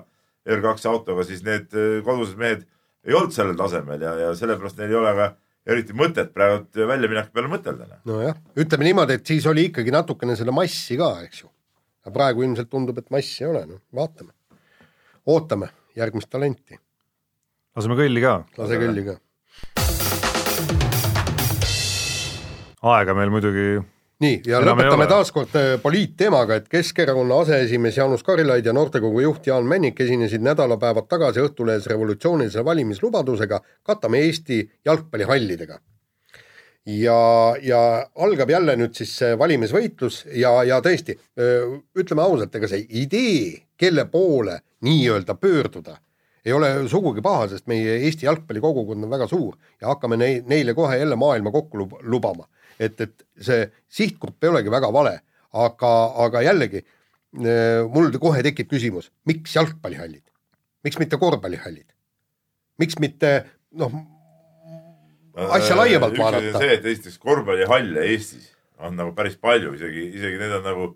R2 autoga, siis need äh, kodused mehed ei olnud sellel tasemel ja, ja sellepärast neil ei ole ka eriti mõtet praegu väljamineku peale mõtelda. Nojah, ütleme niimoodi, et siis oli ikkagi natukene seda massi ka, eks ju. aga praegu ilmselt tundub, et massi ei ole, noh, vaatame. ootame järgmist talenti laseme kõlli ka. lase kõlli ka. aega meil muidugi nii, ja lõpetame taaskord äh, poliitteemaga, et Keskerakonna aseesimees Jaanus Karilaid ja noortekogu juht Jaan Männik esinesid nädalapäevad tagasi Õhtulehes revolutsioonilise valimislubadusega katame Eesti jalgpallihallidega. ja, ja algab jälle nüüd siis see valimisvõitlus ja, ja tõesti, äh, ütleme ausalt, ega see idee, kelle poole nii-öelda pöörduda ei ole sugugi paha, sest meie Eesti jalgpallikogukond on väga suur ja hakkame nei-, neile kohe jälle maailma kokku lub-, lubama. Et, et see sihtgrupp ei olegi väga vale, aga, aga jällegi äh, mul kohe tekib küsimus, miks jalgpallihallid, miks mitte korvpallihallid, miks mitte noh, asja äh, laiemalt vaadata. see, et esiteks korvpallihalle Eestis on nagu päris palju, isegi, isegi need on nagu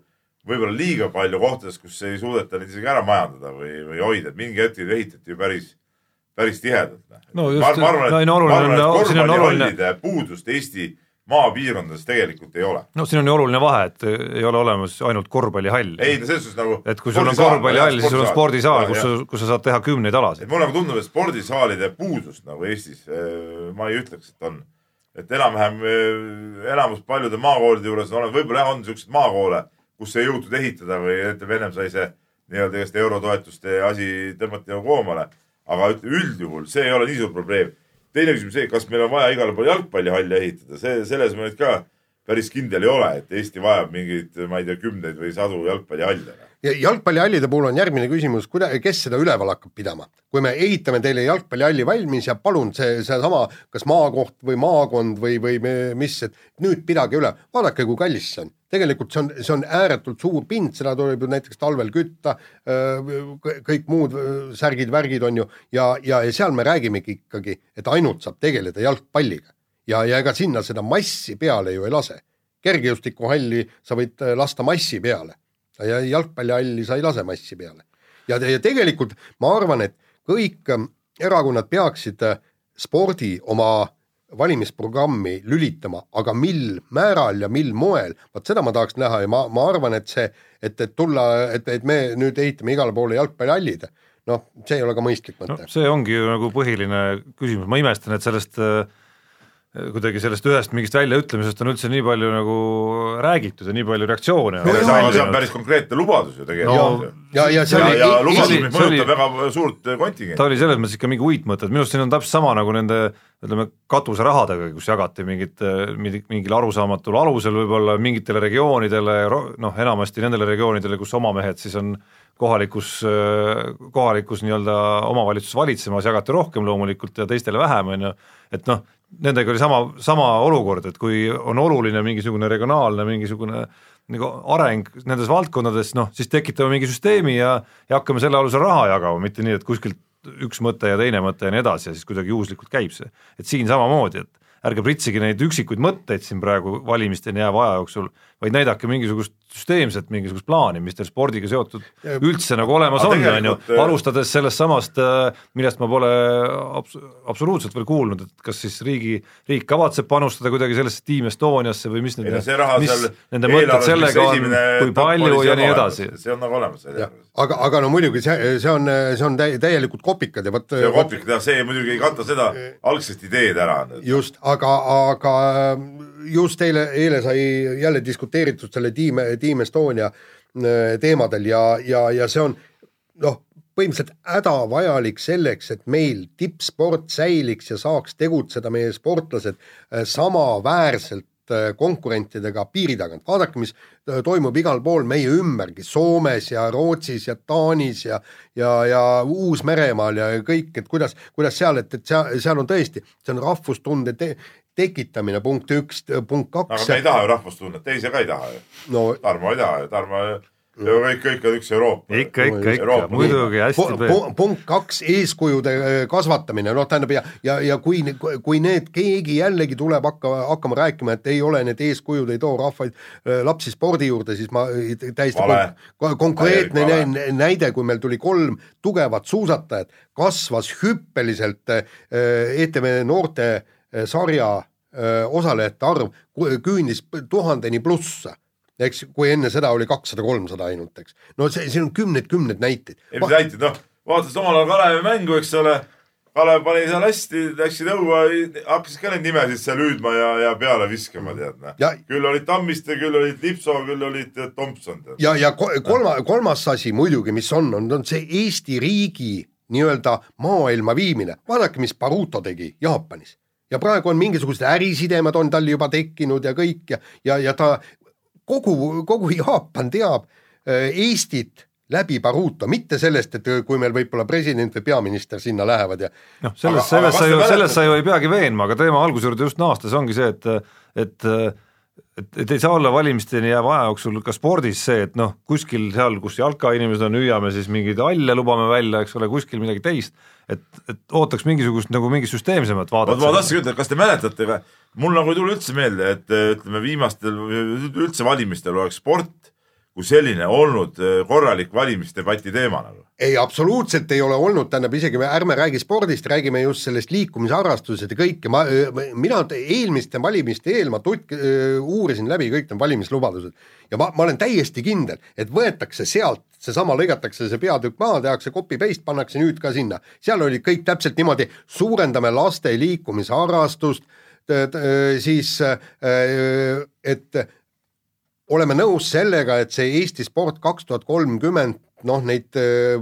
võib-olla liiga palju kohtades, kus ei suudeta neid isegi ära majandada või, või hoida, et mingi hetk ehitati ju päris, päris tihedalt. no just, arvan, et, no, ma arvan, et korvpallihallide puudust Eesti maapiirkondades tegelikult ei ole. no siin on ju oluline vahe, et ei ole olemas ainult korvpallihall. ei selles suhtes nagu et kui sul on korvpallihall, siis sul on spordisaal, kus sa, kus sa saad teha kümneid alasid. mulle nagu tundub, et spordisaalide puudust nagu Eestis äh, ma ei ütleks, et on. et enam-vähem äh, enamus paljude maakoolide juures on olemas, võib-olla jah, on niisuguseid maakoole kus ei jõutud ehitada või ütleme, ennem sai see nii-öelda eurotoetuste asi tõmmati nagu koomale. aga üldjuhul see ei ole nii suur probleem. Teine küsimus see, kas meil on vaja igale poole jalgpallihalli ehitada, see, selles ma nüüd ka päris kindel ei ole, et Eesti vajab mingeid, ma ei tea, kümneid või sadu jalgpallihalle. ja jalgpallihallide puhul on järgmine küsimus, kuida-, kes seda üleval hakkab pidama? kui me ehitame teile jalgpallihalli valmis ja palun see, seesama kas maakoht või maakond või, või mis, et nüüd pidage üle, vaadake, kui kallis see on. tegelikult see on, see on ääretult suur pind, seda tuleb ju näiteks talvel kütta, kõik muud särgid-värgid on ju, ja, ja, ja seal me räägimegi ikkagi, et ainult saab tegeleda jalgpalliga. ja, ja ega sinna seda massi peale ju ei lase. kergejõustikuhalli sa võid äh, lasta massi peale ja jalgpallihalli sa ei lase massi peale. ja, ja tegelikult ma arvan, et kõik ähm, erakonnad peaksid äh, spordi oma valimisprogrammi lülitama, aga mil määral ja mil moel, vot seda ma tahaks näha ja ma, ma arvan, et see, et, et tulla, et, et me nüüd ehitame igale poole jalgpallihallid, noh, see ei ole ka mõistlik mõte no,. see ongi ju nagu põhiline küsimus, ma imestan, et sellest äh, kuidagi sellest ühest mingist väljaütlemisest on üldse nii palju nagu räägitud ja nii palju reaktsioone No see on päris konkreetne lubadus ju tegelikult ja, ja, ja see ja, oli ja lubadus, mis see oli- mõjutab väga suurt kontingenti ta. oli selles mõttes ikka mingi uitmõte, et minu arust siin on täpselt sama nagu nende ütleme, katuserahadega, kus jagati mingit, mingil arusaamatul alusel võib-olla mingitele regioonidele, noh enamasti nendele regioonidele, kus oma mehed siis on kohalikus, kohalikus nii-öelda omavalitsuses valitsemas, jagati rohkem loomulikult ja teistele vähem, on ju, et noh, nendega oli sama, sama olukord, et kui on oluline mingisugune regionaalne mingisugune nagu areng nendes valdkondades, noh siis tekitame mingi süsteemi ja ja hakkame selle alusel raha jagama, mitte nii, et kuskilt üks mõte ja teine mõte ja nii edasi ja siis kuidagi juhuslikult käib see. et siin samamoodi, et ärge pritsige neid üksikuid mõtteid siin praegu valimisteni jääva aja jooksul, vaid näidake mingisugust süsteemset mingisugust plaani, mis teil spordiga seotud üldse nagu olemas on, on ju tegelikult,, alustades sellest samast, millest ma pole abs-, absoluutselt veel kuulnud, et kas siis riigi, riik kavatseb panustada kuidagi sellesse Team Estoniasse või mis nende mis nende mõtted sellega on, kui palju ja nii edasi. see on nagu olemas jah, aga, aga no muidugi see, see on, see on täi- täielikult kopikad ja vot see on kopik teha, see muidugi ei kata seda algset ideed ära. just, aga, aga just eile, eile sai jälle diskuteeritud selle Team, Team Estonia äh, teemadel ja, ja, ja see on noh, põhimõtteliselt hädavajalik selleks, et meil tippsport säiliks ja saaks tegutseda meie sportlased äh, samaväärselt konkurentidega piiri tagant, vaadake, mis äh, toimub igal pool meie ümbergi, Soomes ja Rootsis ja Taanis ja ja, ja Uus-Meremaal ja kõik, et kuidas, kuidas seal, et, et seal, seal on tõesti, see on rahvustunde te tekitamine, punkt üks, punkt aga kaks me ei taha ju rahvustunnet, teise ka ei taha ju. no Tarmo ei taha ju, Tarmo ju kõik, kõik on üks Euroopa. ikka, ikka, ikka Euroopa, muidugi hästi pu- pu- punkt kaks, eeskujude äh, kasvatamine, noh, tähendab ja, ja, ja kui, kui need, keegi jällegi tuleb hakka, hakkama rääkima, et ei ole need eeskujud, ei too rahvaid, lapsi spordi juurde, siis ma äh, täiesti Vale. kon- konkreetne vale. nä- näide, kui meil tuli kolm tugevat suusatajat, kasvas hüppeliselt ETV noorte äh, sarja osalejate arv, küündis tuhandeni plussa eks, kui enne seda oli kakssada, kolmsada ainult, eks. no see, siin on kümneid-kümneid näiteid. ei, mis näitid, noh, vaatasid omal ajal Kalevi mängu, eks ole. Kalev pani seal hästi, läksid õue, hakkasid ka neid nimesid seal hüüdma ja, ja peale viskama, tead noh Ja-. küll olid Tammiste, küll olid Lipso, küll olid tead, Tomson. ja, ja ko- kolma, kolmas asi muidugi, mis on, on, on see Eesti riigi nii-öelda maailma viimine. vaadake, mis Baruto tegi Jaapanis ja praegu on mingisugused ärisidemed on tal juba tekkinud ja kõik ja, ja, ja ta kogu, kogu Jaapan teab äh, Eestit läbi Baruto, mitte sellest, et äh, kui meil võib-olla president või peaminister sinna lähevad ja noh, selles, selles sa ju selles sa ju ei peagi veenma, aga teema alguse juurde just naastes ongi see, et et et, et ei saa olla valimisteni jääva aja jooksul ka spordis see, et noh, kuskil seal, kus jalkainimesed on, hüüame siis mingeid halle lubame välja, eks ole, kuskil midagi teist, et, et ootaks mingisugust nagu mingi süsteemsemat vaadet. ma tahtsingi ütelda, kas te mäletate, mul nagu ei tule üldse meelde, et ütleme viimastel, üldse valimistel oleks sport kui selline olnud eh, korralik valimisdebati teema nagu. ei, absoluutselt ei ole olnud, tähendab isegi me ärme räägi spordist, räägime just sellest liikumisharrastused ja kõik ja ma, mina te- eelmiste valimiste eel ma tutk-, uurisin läbi kõik need valimislubadused. Ja ma, ma olen täiesti kindel, et võetakse sealt seesama lõigatakse see peatükk maha, tehakse copy-paste, pannakse nüüd ka sinna, seal oli kõik täpselt niimoodi, suurendame laste liikumisharrastust, siis äh, et oleme nõus sellega, et see Eesti sport kaks tuhat kolmkümmend noh, neid äh,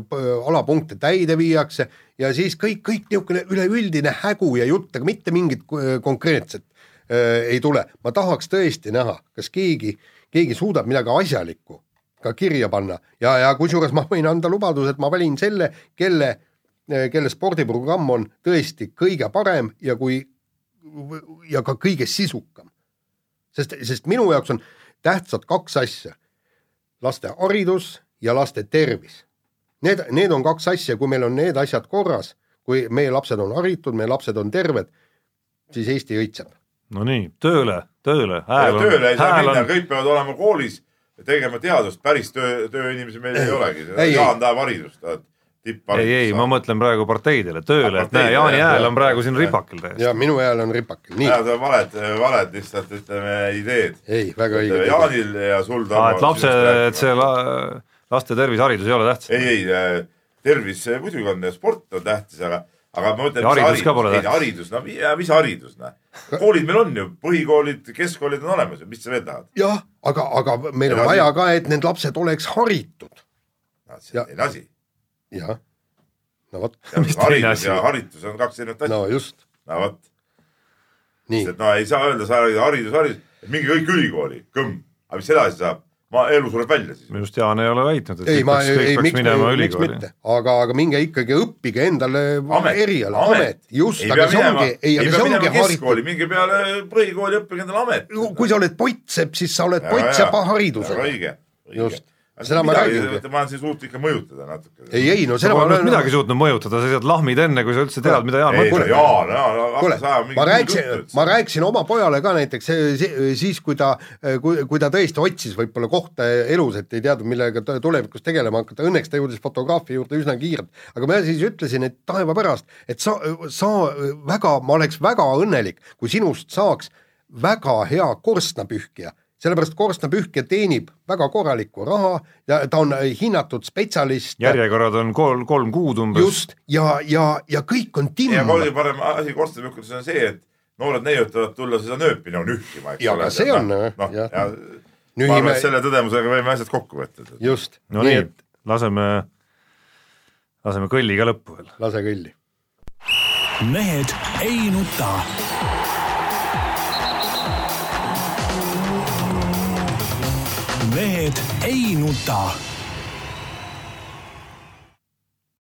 alapunkte täide viiakse ja siis kõik, kõik niisugune üleüldine hägu ja jutt, aga mitte mingit äh, konkreetset äh, ei tule. ma tahaks tõesti näha, kas keegi, keegi suudab midagi asjalikku ka kirja panna ja, ja kusjuures ma võin anda lubaduse, et ma valin selle, kelle, kelle spordiprogramm on tõesti kõige parem ja kui ja ka kõige sisukam. sest, sest minu jaoks on tähtsad kaks asja. laste haridus ja laste tervis. Need, need on kaks asja, kui meil on need asjad korras, kui meie lapsed on haritud, meie lapsed on terved, siis Eesti õitseb. no nii, tööle, tööle. tööle ei saa minna on..., kõik peavad olema koolis tegema teadust, päris töö, tööinimesi meil ei olegi, Jaan tahab haridust, tahad ei, ei, ma mõtlen praegu parteidele, tööle, et näe, Jaani hääl on praegu siin ripakil täiesti. ja minu hääl on ripakil, nii. Need on valed, valed lihtsalt ütleme ideed. ei, väga õige. Jaanil ja sul Tarmo. et lapse, et see la, laste tervis, haridus ei ole tähtis. ei, ei, tervis muidugi on ja sport on tähtis, aga, aga ma mõtlen. haridus ka pole tähtis. haridus, no mis haridus, noh. koolid meil on ju, põhikoolid, keskkoolid on olemas ju, mis sa veel tahad? jah, aga, aga meil on vaja ka, et need lapsed oleks haritud. see on teine asi. Jah no vot. haridus ja haritus on kaks erinevat asja. no just. no vot. sest no ei saa öelda, sa haridus, haridus, et minge kõik ülikooli, kõmm, aga mis edasi saab? ma, elu sureb välja siis. minu arust Jaan ei ole väitnud, et ei, ma, peaks, kõik ei, peaks miks, minema ülikooli. aga, aga minge ikkagi õppige endale amet, eriala, amet, just, aga see ongi, ei, aga see ongi haritud. minge peale põhikooli, õppige endale amet. kui sa oled pottsepp, siis sa oled pottsepa haridusega. õige, õige. just seda ma räägingi. ma olen siis suutnud ikka mõjutada natuke. ei, ei no seda ma olen midagi suutnud mõjutada, sa sead lahmid enne, kui sa üldse tead, mida Jaan mõtleb. Jaan, Jaan, kuule, ma rääkisin, ma rääkisin oma pojale ka näiteks siis, kui ta, kui, kui ta tõesti otsis võib-olla kohta elus, et ei teadnud, millega tulevikus tegelema hakata, õnneks ta jõudis fotograafia juurde üsna kiirelt. aga ma siis ütlesin, et taeva pärast, et sa, sa väga, ma oleks väga õnnelik, kui sinust saaks väga hea korstnapühkija sellepärast korstnapühkija teenib väga korralikku raha ja ta on hinnatud spetsialist. järjekorrad on kolm, kolm kuud umbes. just, ja, ja, ja kõik on timm. ja kõige parem asi korstnapühkjas on see, et noored neiud tahavad tulla seda nööpi nagu nühkima, eks ja, ole. see on noh, noh, ja, ja Nühime... ma arvan, et selle tõdemusega võime asjad kokku võtta. just. no nii, et laseme, laseme kõlli ka lõppu veel. lase kõlli. mehed ei nuta mehed ei nuta